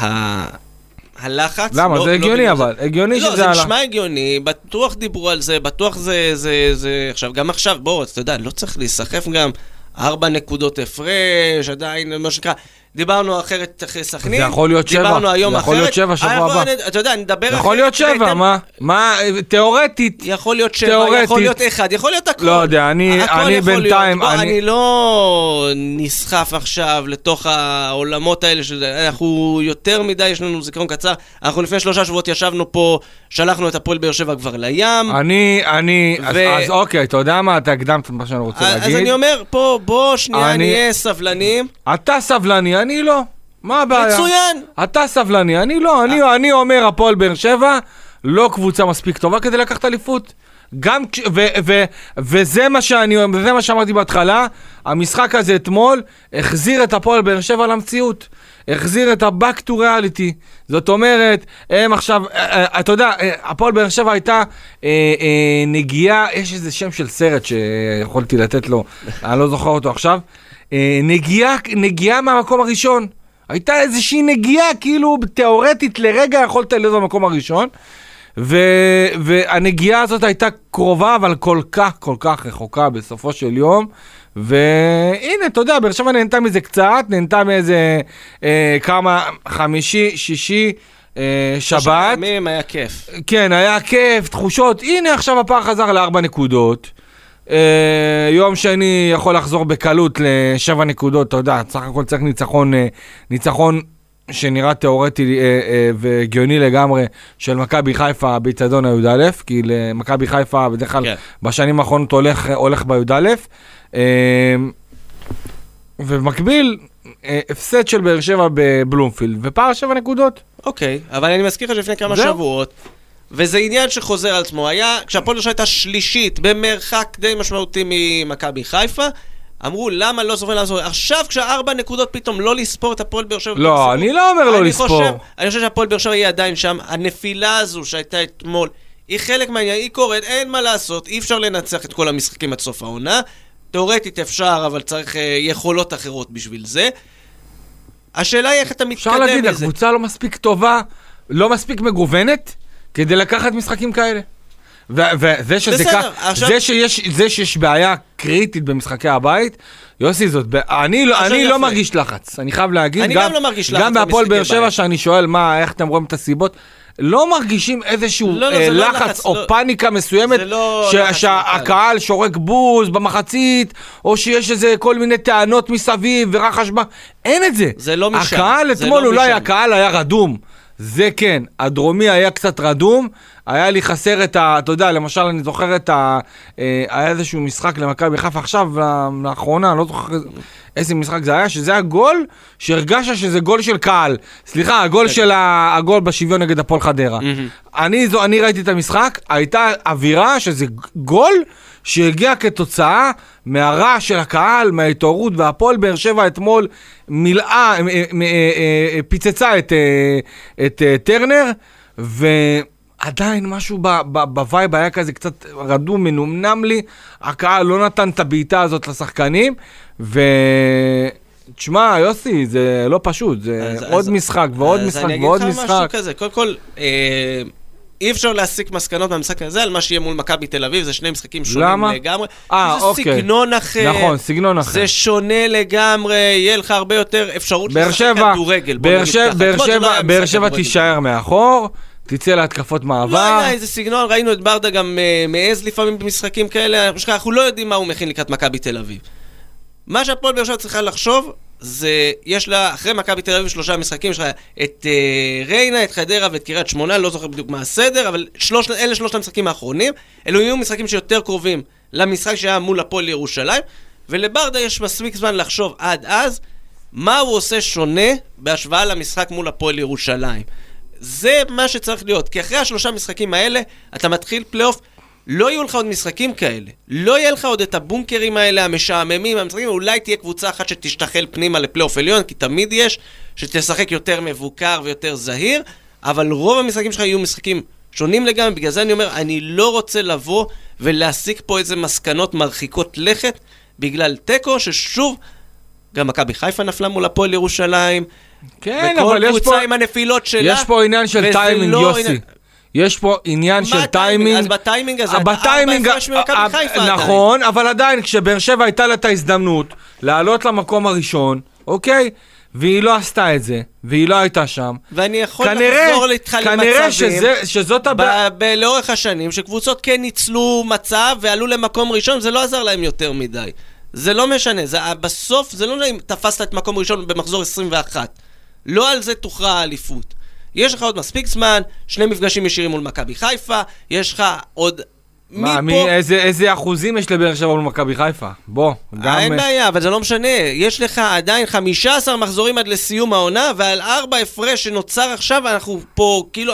הלחץ. למה? לא, זה לא הגיוני אבל, הגיוני לא, שזה זה הלחץ. נשמע הגיוני, בטוח דיברו על זה, בטוח זה, זה, זה, עכשיו, גם עכשיו, בואו, אתה יודע, לא צריך להיסחף גם ארבע נקודות הפרש, עדיין, מה שנקרא, דיברנו אחרת אחרי סכנין, זה יכול להיות שבע, דיברנו היום זה יכול אחרת, להיות שבע שבוע אה, הבא. אני- אתה יודע, נדבר אחרת, יכול להיות שבע, מה? מה, תיאורטית, יכול להיות שבע, תיאורטית. יכול להיות אחד, יכול להיות הכל. לא יודע, אני- אני בינתיים. בוא, אני- אני לא נסחף עכשיו לתוך העולמות האלה. אנחנו יותר מדי, יש לנו זיכרון קצר. אנחנו לפני שלושה שבועות ישבנו פה, שלחנו את הפועל באר שבע כבר לים. אני, אני, אז- אוקיי, אתה יודע מה, אתה הקדמת את מה שאני רוצה אז להגיד. אז אני אומר, פה, בוא שנייה אני- נהיה סבלניים. אתה סבלני, אני לא. מה הבעיה? מצוין. אתה סבלני, אני לא. אני, אני אומר, הפועל באר שבע, לא קבוצה מספיק טובה כדי לקחת אליפות. גם, כש- ו, ו, וזה מה שאני, וזה מה שאמרתי בהתחלה, המשחק הזה אתמול החזיר את הפועל באר שבע למציאות. החזיר את ה-back to reality. זאת אומרת, הם עכשיו, אה, אה, אתה יודע, אה, הפועל באר שבע הייתה אה, אה, נגיעה, יש איזה שם של סרט שיכולתי לתת לו, אני לא זוכר אותו עכשיו. אה, נגיעה, נגיעה מהמקום הראשון. הייתה איזושהי נגיעה, כאילו תיאורטית לרגע יכולת להיות במקום הראשון. ו, והנגיעה הזאת הייתה קרובה, אבל כל כך, כל כך רחוקה בסופו של יום. והנה, אתה יודע, באר שבע נהנתה מזה קצת, נהנתה מאיזה אה, כמה, חמישי, שישי, אה, שבת. ימים היה כיף. כן, היה כיף, תחושות. הנה, עכשיו הפער חזר לארבע נקודות. אה, יום שני יכול לחזור בקלות לשבע נקודות, אתה יודע, סך הכל צריך ניצחון, אה, ניצחון שנראה תיאורטי אה, אה, והגיוני לגמרי של מכבי חיפה באיצטדיון הי"א, כי למכבי חיפה בדרך כלל כן. בשנים האחרונות הולך, הולך בי"א. אה, ובמקביל, אה, הפסד של באר שבע בבלומפילד, ופער שבע נקודות. אוקיי, אבל אני מזכיר לך שלפני כמה. שבועות, וזה עניין שחוזר על עצמו, היה, כשהפועל ירושלים הייתה שלישית, במרחק די משמעותי ממכבי חיפה, אמרו למה לא סופרים, למה סופרים, עכשיו כשהארבע נקודות פתאום לא לספור את הפועל באר שבע. לא, אני. לא אומר לא אני לספור. חושב, אני חושב שהפועל באר שבע יהיה עדיין שם, הנפילה הזו שהייתה אתמול, היא חלק מהעניין, היא קורית, אין מה לעשות, אי אפשר לנצח את כל המשחקים עד סוף העונה. תאורטית אפשר, אבל צריך אה, יכולות אחרות בשביל זה. השאלה היא איך אתה מתקדם אפשר להגיד, לזה. הקבוצה לא מספיק טובה, לא מספיק מגוונת, כדי לקחת משחקים כאלה. וזה שזה בסדר, כך, עכשיו- זה שיש, זה שיש בעיה קריטית במשחקי הבית, יוסי, זאת, ב- אני, לא- אני יפה. לא מרגיש לחץ, אני חייב להגיד, אני גם לא מרגיש לחץ גם בהפועל באר שבע. שאני שואל מה, איך אתם רואים את הסיבות, לא מרגישים איזשהו לא, לא, אה, לא לחץ לחץ, או לא. פאניקה מסוימת, לא ש- לחץ שהקהל שורק בוז במחצית, או שיש איזה כל מיני טענות מסביב ורחש ב... אין את זה. זה לא משם, הקהל אתמול לא אולי משם. הקהל היה רדום. זה כן, הדרומי היה קצת רדום, היה לי חסר את ה... אתה יודע, למשל, אני זוכר את ה... אה, היה איזשהו משחק למכבי חיפה עכשיו, לאחרונה, אני לא זוכר איזה- משחק זה היה, שזה היה גול שהרגשת שזה גול של קהל. סליחה, הגול של ה... הגול בשוויון נגד הפועל חדרה. אני, זו, אני ראיתי את המשחק, הייתה אווירה שזה גול שהגיע כתוצאה מהרעש של הקהל, מההתעוררות, והפועל באר שבע אתמול מילאה, אה, אה, פיצצה את, את אה, טרנר, ועדיין משהו ב vibe היה כזה קצת רדום, מנומנם לי, הקהל לא נתן את הבעיטה הזאת לשחקנים, ו... תשמע, יוסי, זה לא פשוט, זה אז- עוד אז- משחק ועוד אז משחק אני ועוד אגיד לך משחק. משהו כזה, קודם כל, אה, אי אפשר להסיק מסקנות מהמשחק הזה על מה שיהיה מול מכבי תל אביב, זה שני משחקים שונים למה? לגמרי. אה, זה אוקיי. סגנון אחר. נכון, סגנון אחר. זה שונה לגמרי, יהיה לך הרבה יותר אפשרות לשחק כדורגל. באר שבע. באר זה לא שבע, משחק כדורגל. תישאר מאחור, תצא להתקפות לא מעבר. היה איזה סגנון, ראינו את ברדה גם אה, מעז לפעמים במשחקים כאלה, אנחנו- לא יודעים מה הוא מכין לקראת מכבי תל אביב. מה שהפועל באר שבע צריכה לחשוב, זה, יש לה, אחרי מכבי תל אביב שלושה משחקים, יש לך את אה, ריינה, את חדרה ואת קריית שמונה, לא זוכר בדיוק מה הסדר, אבל שלוש, אלה שלושת המשחקים האחרונים. אלו יהיו משחקים שיותר קרובים למשחק שהיה מול הפועל ירושלים, ולברדה יש מספיק זמן לחשוב עד אז, מה הוא עושה שונה בהשוואה למשחק מול הפועל ירושלים. זה מה שצריך להיות, כי אחרי השלושה משחקים האלה, אתה מתחיל פלייאוף, לא יהיו לך עוד משחקים כאלה. לא יהיה לך עוד את הבונקרים האלה, המשעממים, המשחקים, אולי תהיה קבוצה אחת שתשתחל פנימה לפלייאוף עליון, כי תמיד יש, שתשחק יותר מבוקר ויותר זהיר, אבל רוב המשחקים שלך יהיו משחקים שונים לגמרי, בגלל זה אני אומר, אני לא רוצה לבוא ולהסיק פה איזה מסקנות מרחיקות לכת, בגלל תיקו, ששוב, גם מכבי חיפה נפלה מול הפועל ירושלים, כן, וכל אבל יש קבוצה פה, עם הנפילות שלה. יש פה עניין של וזה טיימינג, לא יוסי. עניין- יש פה עניין של? טיימינג. אז בטיימינג הזה, אתה בטיימינג, ארבע הפרש ממכבי חיפה עדיין. נכון, אבל עדיין, כשבאר שבע הייתה לה את ההזדמנות לעלות למקום הראשון, אוקיי? והיא לא עשתה את זה, והיא לא הייתה שם. ואני יכול כנראה, לחזור איתך כנראה למצבים, שזה, שזאת הבעיה. ב- ב- לאורך השנים, שקבוצות כן ניצלו מצב ועלו למקום ראשון, זה לא עזר להם יותר מדי. זה לא משנה, זה, בסוף זה לא משנה אם תפסת את מקום ראשון במחזור 21. לא על זה תוכרע האליפות. יש לך עוד מספיק זמן, שני מפגשים ישירים מול מכבי חיפה, יש לך עוד... מה, מי, מפה... איזה, איזה אחוזים יש לבאר שבע מול מכבי חיפה? בוא, גם... אין בעיה, אבל זה לא משנה. יש לך עדיין 15 מחזורים עד לסיום העונה, ועל ארבע הפרש שנוצר עכשיו, אנחנו פה כאילו...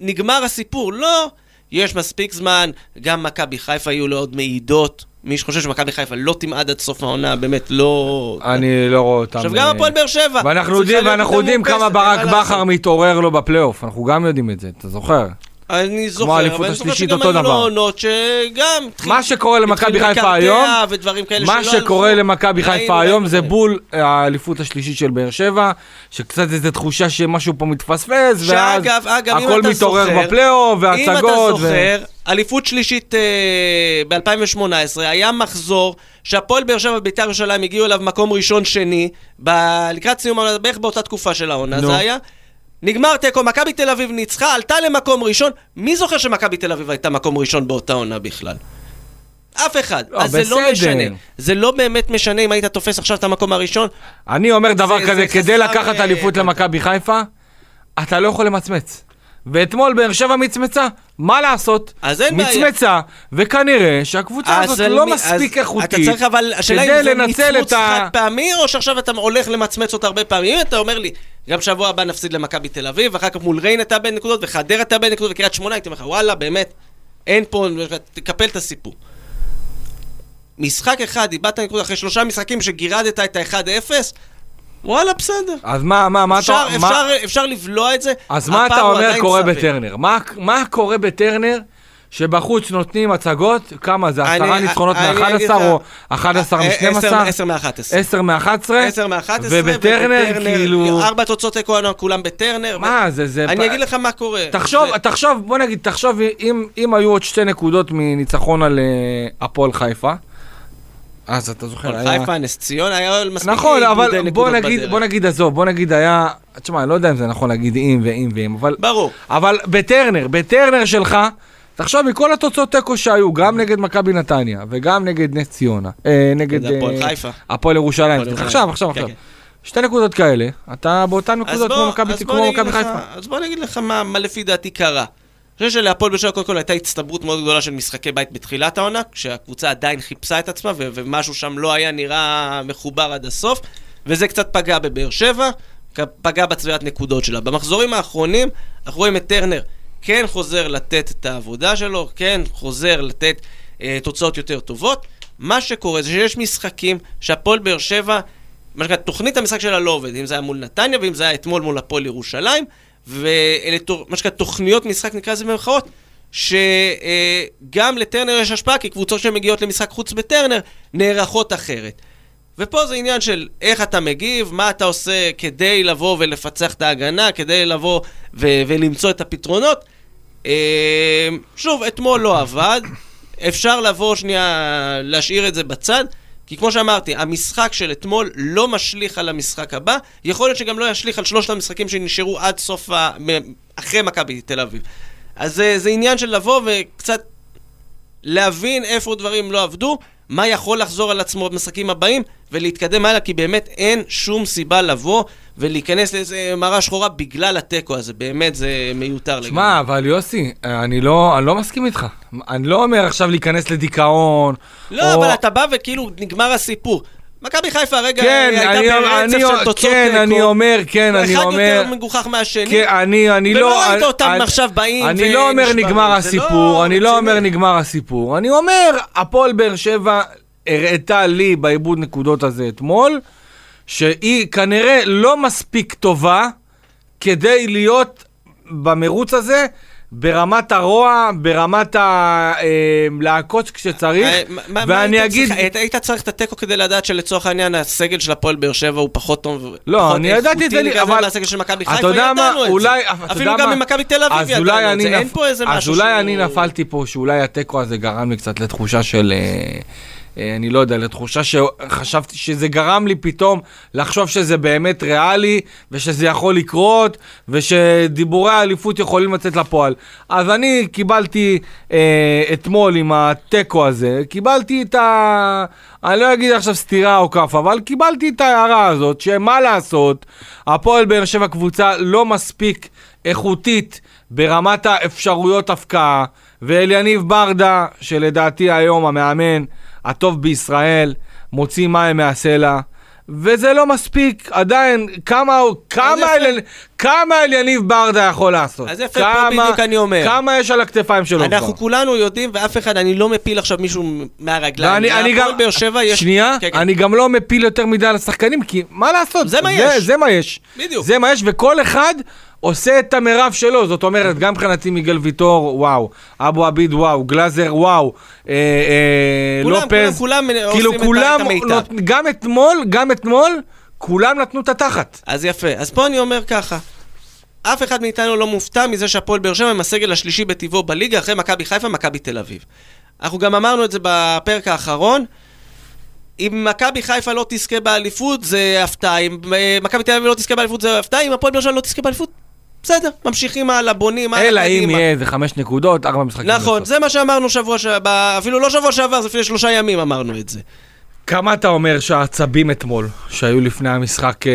נגמר הסיפור. לא, יש מספיק זמן, גם מכבי חיפה יהיו לו עוד מעידות. מי שחושב שמכבי חיפה לא תמעד עד סוף העונה, באמת לא... אני לא רואה אותם. עכשיו אה, גם הפועל באר שבע. ואנחנו יודעים, כמה ברק. בכר מתעורר לו בפלייאוף, אנחנו גם יודעים את זה, אתה זוכר? אני זוכר, אבל אני זוכר שגם היו לו. עונות שגם... מה שקורה למכבי חיפה היום, מה שקורה. למכבי חיפה היום זה. בול האליפות השלישית של באר שבע, שקצת איזו תחושה שמשהו פה מתפספס, ואז הכל מתעורר בפלייאוף, אם אתה והצגות. זוכר, אליפות שלישית ב-2018, היה מחזור שהפועל באר שבע ובית"ר ירושלים הגיעו אליו מקום ראשון-שני, לקראת סיום, בערך באותה תקופה של העונה. זה היה. נגמר תיקו, מכבי תל אביב ניצחה, עלתה למקום ראשון. מי זוכר שמכבי תל אביב הייתה מקום ראשון באותה עונה בכלל? אף אחד. לא, אז זה לא בסדר. משנה. זה לא באמת משנה אם היית תופס עכשיו את המקום הראשון. אני אומר דבר זה- כזה, זה כדי לקחת אה, אליפות אה, למכבי חיפה, אתה לא יכול למצמץ. ואתמול באר שבע מצמצה, מה לעשות? אז אין בעיה. מצמצה, וכנראה שהקבוצה הזאת לא מי- מספיק איכותית. אתה צריך אבל, השאלה כדי אם זה מצמוץ ה- חד פעמי, או שעכשיו אתה הולך למצמץ אותה הרבה פעמים. אתה אומר לי, גם שבוע הבא נפסיד למכבי תל אביב, ואחר כך מול ריין אתה בין נקודות, וחדרה אתה בין נקודות, וקריית שמונה, הייתי אומר לך, וואלה, באמת, אין פה, תקפל את הסיפור. משחק אחד, איבדת נקודה אחרי שלושה משחקים שגירדת את ה-1-0, וואלה, בסדר. אז מה, מה, מה אפשר, אתה... מה- אפשר, אפשר לבלוע את זה. אז מה אתה אומר קורה סביר. בטרנר? מה, מה קורה בטרנר שבחוץ נותנים הצגות, כמה זה, אני- עשרה ניצחונות אני אגיד מ-11 לך- או 11 אה, מ-12? עשר- עשר מ-11. 10 מ-11? 10 מ-11, ובטרנר כאילו... ארבע תוצאות תיקו כולם בטרנר. מה זה, זה... אני אגיד לך מה קורה. תחשוב, זה- תחשוב, בוא נגיד, תחשוב אם, אם היו עוד שתי נקודות מניצחון על אה, הפועל חיפה. אז אתה זוכר, הפועל חיפה, נס ציונה, היה מספיק נכון, אבל בוא נגיד. בוא נגיד, עזוב, בוא נגיד היה, תשמע, אני לא יודע אם זה נכון להגיד אם ואם ואם, אבל, ברור. אבל בטרנר, בטרנר שלך, תחשוב מכל התוצאות תיקו שהיו, גם נגד מכבי נתניה וגם נגד נס ציונה, אה, נגד הפועל אה, חיפה. הפועל ירושלים. עכשיו, עכשיו, עכשיו. שתי נקודות כאלה, אתה באותן נקודות כמו מכבי חיפה. אז בוא אני אגיד לך מה לפי דעתי קרה. אני חושב שלהפועל באר שבע קודם כל הייתה הצטברות מאוד גדולה של משחקי בית בתחילת העונה, כשהקבוצה עדיין חיפשה את עצמה ו- ומשהו שם לא היה נראה מחובר עד הסוף, וזה קצת פגע בבאר שבע, פגע בצביעת נקודות שלה. במחזורים האחרונים אנחנו רואים את טרנר כן חוזר לתת את העבודה שלו, כן חוזר לתת אה, תוצאות יותר טובות. מה שקורה זה שיש משחקים שהפועל באר שבע, מה שנקרא, תוכנית המשחק שלה לא עובדת, אם זה היה מול נתניה ואם זה היה אתמול מול הפועל ירושלים, ואלה תור- מה שנקרא תוכניות משחק, נקרא לזה במרכאות, שגם לטרנר יש השפעה, כי קבוצות שמגיעות למשחק חוץ בטרנר נערכות אחרת. ופה זה עניין של איך אתה מגיב, מה אתה עושה כדי לבוא ולפצח את ההגנה, כדי לבוא ו- ולמצוא את הפתרונות. אה, שוב, אתמול לא עבד, אפשר לבוא שנייה, להשאיר את זה בצד, כי כמו שאמרתי, המשחק של אתמול לא משליך על המשחק הבא, יכול להיות שגם לא ישליך על שלושת המשחקים שנשארו עד סוף ה... אחרי מכבי תל אביב. אז זה, זה עניין של לבוא וקצת להבין איפה דברים לא עבדו, מה יכול לחזור על עצמו במשחקים הבאים, ולהתקדם הלאה, כי באמת אין שום סיבה לבוא ולהיכנס לאיזה מראה שחורה בגלל התיקו הזה, באמת זה מיותר לגמרי. שמע, אבל יוסי, אני לא, אני לא מסכים איתך. אני לא אומר עכשיו להיכנס לדיכאון. לא, או- אבל אתה בא וכאילו נגמר הסיפור. מכבי חיפה הרגע כן, הייתה אני, ברצף אני, של תוצאות כן, תיקו. אני אומר, כן, אני אחד אומר... יותר מגוחך מהשני. כן, אני, אני ולא לא... ראית אותם אני- עכשיו באים אני לא אומר. נגמר זה הסיפור, לא אני לא. אומר נגמר הסיפור. אני אומר, הפועל באר שבע הראתה לי בעיבוד נקודות הזה אתמול, שהיא כנראה לא מספיק טובה כדי להיות במרוץ הזה. ברמת הרוע, ברמת כשצריך, אה, מה- מה- מה ואני אגיד... היית- צריך את התיקו כדי לדעת שלצורך העניין הסגל של הפועל באר שבע הוא פחות טוב, לא, אני ידעתי את זה, אבל- מהסגל של מכבי חיפה, ידענו את זה. אולי, אפילו גם מה? ממכבי תל אביב אז אולי ידענו את אני זה, אין פה איזה אז משהו אולי שהוא- אני נפלתי פה, שאולי התיקו הזה גרם לי קצת לתחושה של... אה, אני לא יודע, לתחושה שחשבתי שזה גרם לי פתאום לחשוב שזה באמת ריאלי, ושזה יכול לקרות, ושדיבורי האליפות יכולים לצאת לפועל. אז אני קיבלתי אה, אתמול עם התיקו הזה, קיבלתי את ה... אני לא אגיד עכשיו סתירה או כף, אבל קיבלתי את ההערה הזאת, שמה לעשות, הפועל באר שבע קבוצה לא מספיק איכותית ברמת האפשרויות הפקעה, ואליניב ברדה, שלדעתי היום המאמן הטוב בישראל, מוציא מים מהסלע. וזה לא מספיק, עדיין, כמה, כמה, יפה. אל, כמה אליניב ברדה יכול לעשות? אז יפה, פה בדיוק אני אומר. כמה יש על הכתפיים שלו כבר? אנחנו כולנו יודעים, ואף אחד, אני לא מפיל עכשיו מישהו מהרגליים. ואני אני גם, להפועל באר שבע יש... שנייה, כן, כן. אני גם לא מפיל יותר מדי על השחקנים, כי מה לעשות? זה מה יש. זה מה יש. בדיוק. זה מה יש, וכל אחד עושה את המרב שלו, זאת אומרת, גם מבחינתי מיגל ויטור, וואו, אבו עביד, וואו, גלאזר, וואו, אה, אה, כולם, לופז, כולם, כולם כאילו עושים את ה- כולם, את המיטב. נות- גם אתמול, גם אתמול, כולם נתנו את התחת. אז יפה. אז פה אני אומר ככה, אף אחד מאיתנו לא מופתע מזה שהפועל באר שבע עם הסגל השלישי בטבעו בליגה, אחרי מכבי חיפה, מכבי תל אביב. אנחנו גם אמרנו את זה בפרק האחרון. אם מכבי חיפה לא תזכה באליפות, זה הפתעה. אם אה, מכבי תל אביב לא תזכה באליפות, זה הפתעה. אם הפועל באר שבע לא תזכה באליפות, בסדר, ממשיכים הלאה, בונים הלאה, אלא אם. יהיה איזה חמש נקודות, ארבע משחקים. נכון. זה מה שאמרנו שבוע שעבר, אפילו לא שבוע שעבר, זה לפני שלושה ימים אמרנו את זה. כמה אתה אומר שהעצבים אתמול, שהיו לפני המשחק, אה,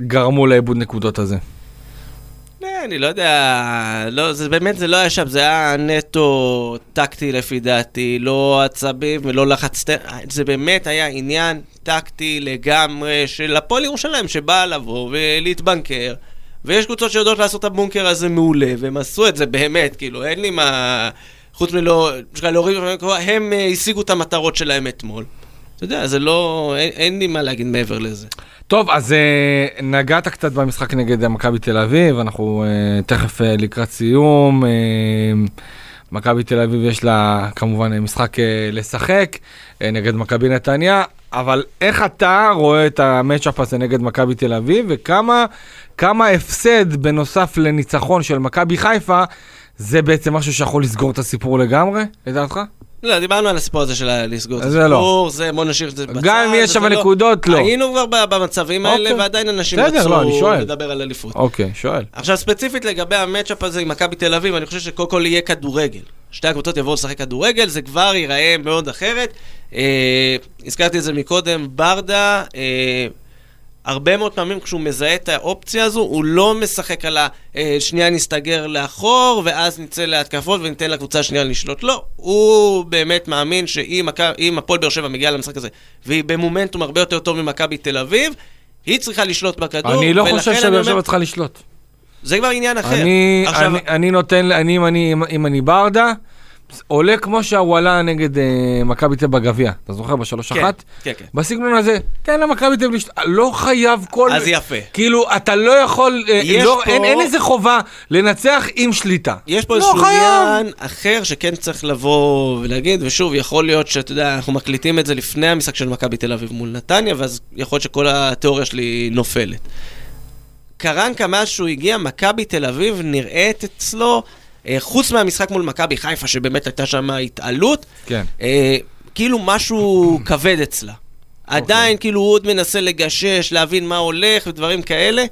גרמו לאיבוד נקודות הזה? אה, אני לא יודע, לא, זה באמת, זה לא היה שם, זה היה נטו טקטי לפי דעתי, לא עצבים ולא לחץ, זה באמת היה עניין טקטי לגמרי של הפועל ירושלים שבאה לבוא ולהתבנקר, ויש קבוצות שיודעות לעשות את הבונקר הזה מעולה, והם עשו את זה באמת, כאילו, אין לי מה... חוץ מלא, להוריד, הם אה, השיגו את המטרות שלהם אתמול. אתה יודע, זה לא, אין, אין לי מה להגיד מעבר לזה. טוב, אז uh, נגעת קצת במשחק נגד אה, מכבי תל אביב, אנחנו uh, תכף uh, לקראת סיום. Uh, מכבי תל אביב יש לה כמובן אה, משחק uh, לשחק uh, נגד מכבי נתניה, אבל איך אתה רואה את המצ'אפ הזה נגד מכבי תל אביב, וכמה כמה הפסד בנוסף לניצחון של מכבי חיפה, זה בעצם משהו שיכול לסגור את הסיפור לגמרי, לדעתך? לא, דיברנו על הסיפור הזה של לסגור את לא. הסיפור, זה בוא נשאיר את זה בצד. גם אם יש שם לא- נקודות, לא. היינו כבר במצבים האלה, אוקיי. ועדיין אנשים לא, רצו שואל. לדבר על אליפות. אוקיי, שואל. עכשיו, ספציפית לגבי המצ'אפ הזה עם מכבי תל אביב, אני חושב שקודם כל יהיה כדורגל. שתי הקבוצות יבואו לשחק כדורגל, זה כבר ייראה מאוד אחרת. אה, הזכרתי את זה מקודם, ברדה, אה, הרבה מאוד פעמים כשהוא מזהה את האופציה הזו, הוא לא משחק על ה... אה, נסתגר לאחור, ואז נצא להתקפות וניתן לקבוצה השנייה לשלוט. לא, הוא באמת מאמין שאם אם הפועל באר שבע מגיעה למשחק הזה, והיא במומנטום הרבה יותר טוב ממכבי תל אביב, היא צריכה לשלוט בכדור. אני לא חושב שבאר שבע צריכה לשלוט. זה כבר עניין אחר. אני, עכשיו, אני, אני נותן, אני, אם אני, אם אני ברדה, עולה כמו שהוא עלה נגד אה, מכבי תל בגביע, אתה זוכר? בשלוש כן, אחת? כן, כן. בסגנון הזה, תן למכבי תל לשת... לא חייב כל... אז יפה. כאילו, אתה לא יכול, אה, יש לא, פה- אין, אין איזה חובה לנצח עם שליטה. יש פה לא איזשהו. עניין אחר שכן צריך לבוא ולהגיד, ושוב, יכול להיות שאתה יודע, אנחנו מקליטים את זה לפני המשחק של מכבי תל אביב מול נתניה, ואז יכול להיות שכל התיאוריה שלי נופלת. קרנקה, מאז שהוא הגיע, מכבי תל אביב נראית אצלו, חוץ מהמשחק מול מכבי חיפה, שבאמת הייתה שם התעלות, כן. אה, כאילו משהו כבד אצלה. עדיין, כאילו, הוא עוד מנסה לגשש, להבין מה הולך ודברים כאלה.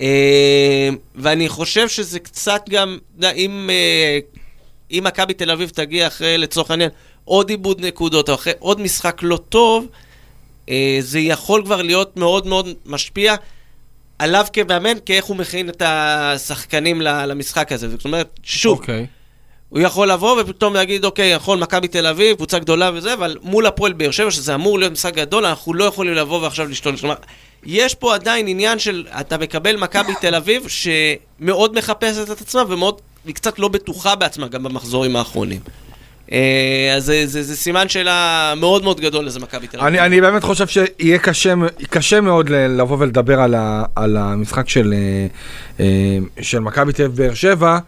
אה, ואני חושב שזה קצת גם, אם, אה, אם מכבי תל אביב תגיע אחרי, לצורך העניין, עוד איבוד נקודות, או אחרי עוד משחק לא טוב, אה, זה יכול כבר להיות מאוד מאוד משפיע עליו כמאמן, כאיך הוא מכין את השחקנים למשחק הזה. זאת אומרת, שוב, אוקיי. הוא יכול לבוא ופתאום להגיד, אוקיי, נכון, מכבי תל אביב, קבוצה גדולה וזה, אבל מול הפועל באר שבע, שזה אמור להיות משחק גדול, אנחנו לא יכולים לבוא ועכשיו לשתול. כלומר, יש פה עדיין עניין של, אתה מקבל מכבי תל אביב, שמאוד מחפשת את עצמה ומאוד, היא קצת לא בטוחה בעצמה גם במחזורים האחרונים. אה, אז זה, זה, זה סימן שאלה מאוד מאוד גדול לזה מכבי תל אביב. אני, אני באמת חושב שיהיה קשה, קשה מאוד לבוא ולדבר על, ה, על המשחק של, אה, אה, של מכבי תל אביב באר שבע,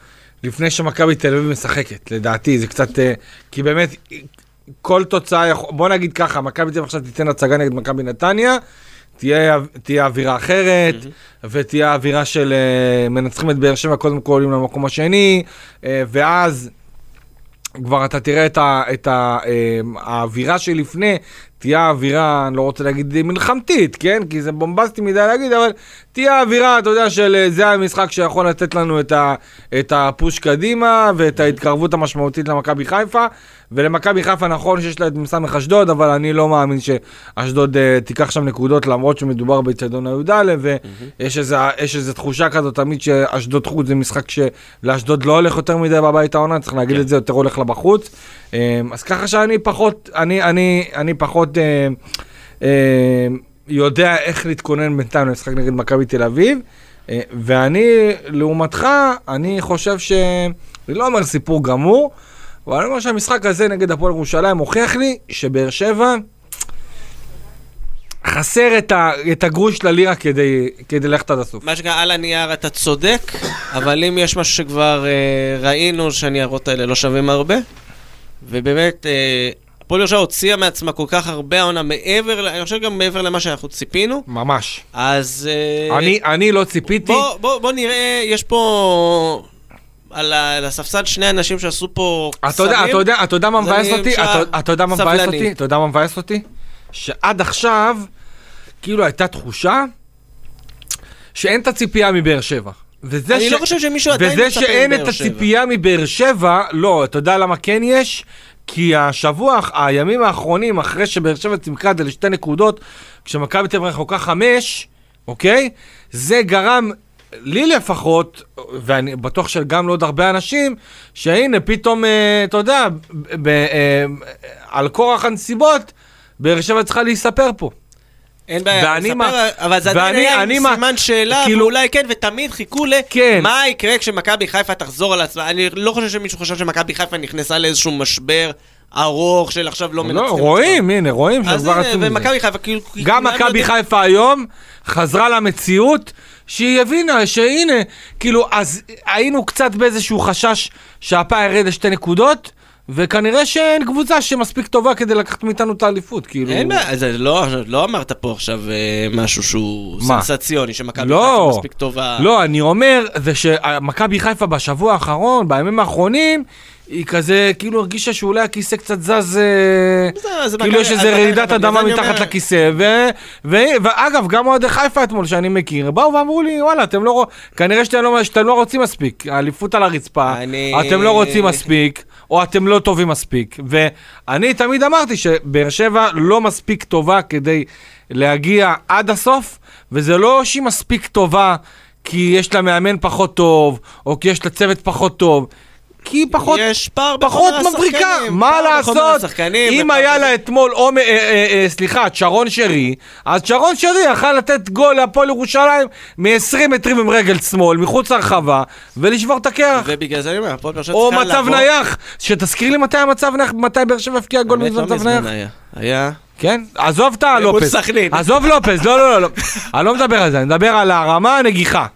לפני שמכבי תל אביב משחקת, לדעתי, זה קצת, כי באמת, כל תוצאה, יכול- בוא נגיד ככה, מכבי תל אביב עכשיו תיתן הצגה נגד מכבי נתניה, תהיה, תהיה אווירה אחרת, ותהיה אווירה של אה, מנצחים את באר שבע, קודם כל עולים למקום השני, אה, ואז כבר אתה תראה את, ה, את ה, אה, האווירה שלפני, תהיה אווירה, אני לא רוצה להגיד מלחמתית, כן? כי זה בומבסטי מדי להגיד, אבל תהיה אווירה, אתה יודע, של אה, זה המשחק שיכול לתת לנו את, ה, את הפוש קדימה ואת ההתקרבות המשמעותית למכבי חיפה. ולמכבי חיפה נכון שיש לה את מסמך אשדוד, אבל אני לא מאמין שאשדוד uh, תיקח שם נקודות, למרות שמדובר באצטדיון הי"א, ויש איזה, יש איזה תחושה כזאת תמיד שאשדוד חוץ זה משחק שלאשדוד לא הולך יותר מדי בבית העונה, צריך להגיד כן. את זה, יותר הולך לה בחוץ. Um, אז ככה שאני פחות, אני, אני, אני פחות uh, uh, יודע איך להתכונן בינתיים למשחק נגד מכבי תל אביב. Uh, ואני, לעומתך, אני חושב ש... אני לא אומר סיפור גמור, אבל אני אומר שהמשחק הזה נגד הפועל ירושלים הוכיח לי שבאר שבע חסר את, ה, את הגרוש ללירה כדי, כדי ללכת עד הסוף. מה שנקרא, על הנייר אתה צודק, אבל אם יש משהו שכבר אה, ראינו שהניירות האלה לא שווים הרבה, ובאמת, אה, הפועל ירושלים הוציאה מעצמה כל כך הרבה העונה מעבר, אני חושב גם מעבר למה שאנחנו ציפינו, ממש. אז... אה, אני, אני לא ציפיתי. בוא, בוא, בוא נראה, יש פה... על, ה, על הספסל שני אנשים שעשו פה אתה יודע, אתה יודע, אתה יודע מה מבאס אותי? אתה- יודע מה מבאס. אותי? אתה יודע מה מבאס אותי? שעד עכשיו, כאילו הייתה תחושה שאין את הציפייה מבאר שבע. וזה אני ש- לא חושב שמישהו עדיין וזה מצפה שאין מבאר את שבע. הציפייה מבאר שבע, לא, אתה יודע למה כן יש? כי השבוע, הימים האחרונים, אחרי שבאר שבע צימקה את זה לשתי נקודות, כשמכבי תל אביב רחוקה חמש, אוקיי? זה גרם, לי לפחות, ואני בטוח שגם לעוד הרבה אנשים, שהנה פתאום, אה, אתה יודע, ב- ב- אה, על כורח הנסיבות, באר שבע צריכה להיספר פה. אין בעיה, ואני ספר, מה- אבל זה עדיין היה עם מה- סימן שאלה, כאילו- ואולי כן, ותמיד חיכו ל... כן. מה יקרה כשמכבי חיפה תחזור על עצמה. אני לא חושב שמישהו חושב שמכבי חיפה נכנסה לאיזשהו משבר ארוך של עכשיו לא מנצחים. לא, את רואים, הנה, רואים שכבר רצו מזה. ומכבי חיפה כאילו... גם מכבי יודעים- חיפה היום חזרה למציאות שהיא הבינה שהנה, כאילו, אז היינו קצת באיזשהו חשש שהפער ירד לשתי נקודות, וכנראה שאין קבוצה שמספיק טובה כדי לקחת מאיתנו את האליפות, כאילו... אין בעיה, זה לא, לא אמרת פה עכשיו אה, משהו שהוא מה? סנסציוני, שמכבי לא, חיפה מספיק טובה. לא, אני אומר, זה שמכבי חיפה בשבוע האחרון, בימים האחרונים, היא כזה, כאילו הרגישה שאולי הכיסא קצת זז, אה, זה- זה כאילו יש איזה רעידת אדמה מתחת אומר- לכיסא, ו, ו, ואגב, גם אוהדי חיפה אתמול שאני מכיר, באו ואמרו לי, וואלה, אתם לא, כנראה שאתם לא, שאתם לא רוצים מספיק, האליפות על הרצפה, אני- אתם לא רוצים מספיק, או אתם לא טובים מספיק, ואני תמיד אמרתי שבאר שבע לא מספיק טובה כדי להגיע עד הסוף, וזה לא שהיא מספיק טובה כי יש לה מאמן פחות טוב, או כי יש לה צוות פחות טוב. כי היא פחות, יש פער פחות מבריקה, מה לעשות? אם היה לה אתמול, אה, אה, אה, סליחה, שרון שרי, אז שרון שרי יכל לתת גול להפועל ירושלים מ-20 מטרים עם רגל שמאל, מחוץ לרחבה, ולשבור את הקרח. ובגלל זה אני אומר, הפועל באר שבע או צריכה מצב נייח, שתזכיר לי מתי המצב נייח, מתי באר שבע הבקיע גול לא מזמן נייח. היה. כן? עזוב את הלופס. סכנין. עזוב לופס, לא, לא, לא, לא. אני לא מדבר על זה, אני מדבר על הרמה הנגיחה.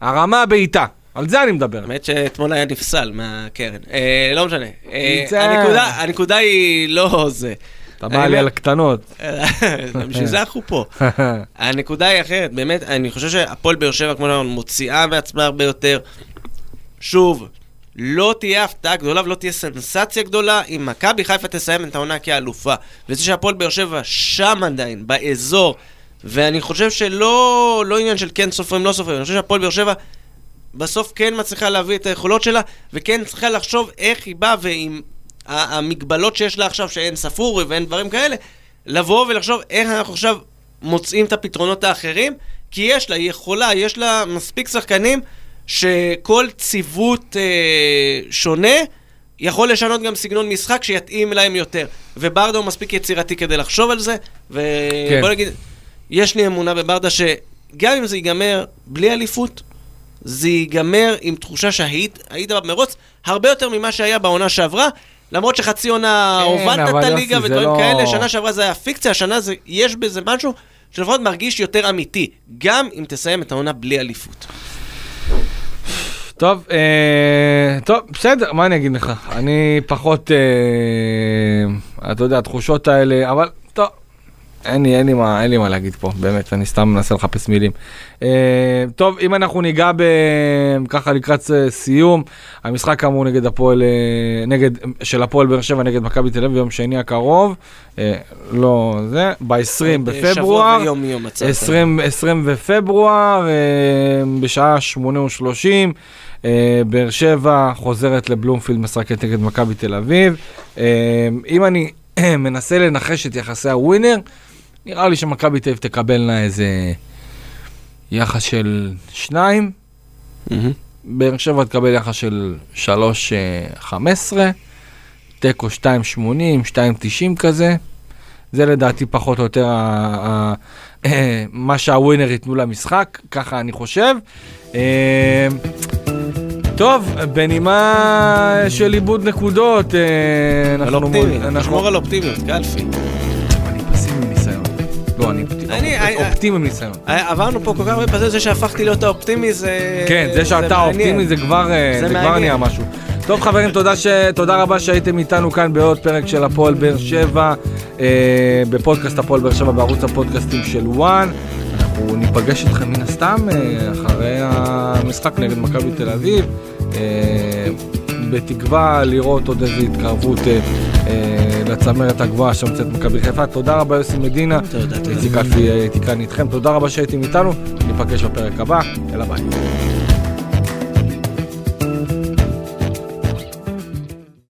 הרמה הבעיטה. על זה אני מדבר. האמת שאתמול היה נפסל מהקרן. אה, לא משנה. אה, הנקודה- הנקודה היא לא זה. אתה בא לי על הקטנות. בשביל זה אנחנו פה. הנקודה היא אחרת, באמת, אני חושב שהפועל באר שבע, כמו שאמרנו, מוציאה מעצמה הרבה יותר. שוב, לא תהיה הפתעה גדולה ולא תהיה סנסציה גדולה אם מכבי חיפה תסיים את העונה כאלופה. וזה שהפועל באר שבע שם עדיין, באזור, ואני חושב שלא לא עניין של כן סופרים, לא סופרים, אני חושב שהפועל באר שבע בסוף כן מצליחה להביא את היכולות שלה, וכן צריכה לחשוב איך היא באה ועם המגבלות שיש לה עכשיו, שאין ספורי ואין דברים כאלה, לבוא ולחשוב איך אנחנו עכשיו מוצאים את הפתרונות האחרים, כי יש לה, היא יכולה, יש לה מספיק שחקנים שכל ציוות אה, שונה יכול לשנות גם סגנון משחק שיתאים להם יותר. וברדה הוא מספיק יצירתי כדי לחשוב על זה, ובוא כן. כן. נגיד, יש לי אמונה בברדה שגם אם זה ייגמר בלי אליפות, זה ייגמר עם תחושה שהיית היית במרוץ הרבה יותר ממה שהיה בעונה שעברה. למרות שחצי עונה כן, הובלת את הליגה ודברים לא- כאלה, שנה שעברה זה היה פיקציה, השנה זה, יש בזה משהו שלפחות מרגיש יותר אמיתי, גם אם תסיים את העונה בלי אליפות. טוב, אה, טוב, בסדר, מה אני אגיד לך? אני פחות, אה, אתה יודע, התחושות האלה, אבל אין לי, אין לי, מה, אין לי מה להגיד פה, באמת, אני סתם מנסה לחפש מילים. אה, טוב, אם אנחנו ניגע ב... ככה לקראת אה, סיום, המשחק כאמור נגד הפועל, אה, נגד, של הפועל באר שבע נגד מכבי תל אביב ביום שני הקרוב, אה, לא זה, ב-20 בפברואר. שבוע ויום מיום מצאת. 20, 20 בפברואר, אה, בשעה 8:30, אה, באר שבע חוזרת לבלומפילד, משחקת נגד מכבי תל אביב. אה, אם אני מנסה לנחש את יחסי הווינר, נראה לי שמכבי תל אביב תקבלנה איזה יחס של שניים. באר שבע תקבל יחס של 3.15, תיקו 2.80, 2.90 כזה. זה לדעתי פחות או יותר ה- ה- מה שהווינר ייתנו למשחק, ככה אני חושב. אה, טוב, בנימה של איבוד נקודות, אה, על אנחנו... אופטימי, אנחנו- נשמור על אופטימיות, קלפי. לא, אני אופטימי- מניסיון. היה- עברנו פה כל כך הרבה פרסים, זה שהפכתי להיות האופטימי זה... כן, זה שאתה. אופטימי זה כבר אה. נהיה משהו. טוב חברים, תודה ש- תודה רבה שהייתם איתנו כאן בעוד פרק של הפועל באר שבע, אה, בפודקאסט הפועל באר שבע בערוץ הפודקאסטים של וואן. אנחנו ניפגש איתכם מן הסתם אה, אחרי המשחק נגד מכבי תל אביב, אה, בתקווה לראות עוד איזו התקרבות אה, אה, לצמרת הגבוהה שנמצאת מכבי חיפה. תודה רבה יוסי מדינה, תודה, תודה. איציק אלפי הייתי כאן איתכם, תודה רבה שהייתם איתנו, ניפגש בפרק הבא, יאללה ביי.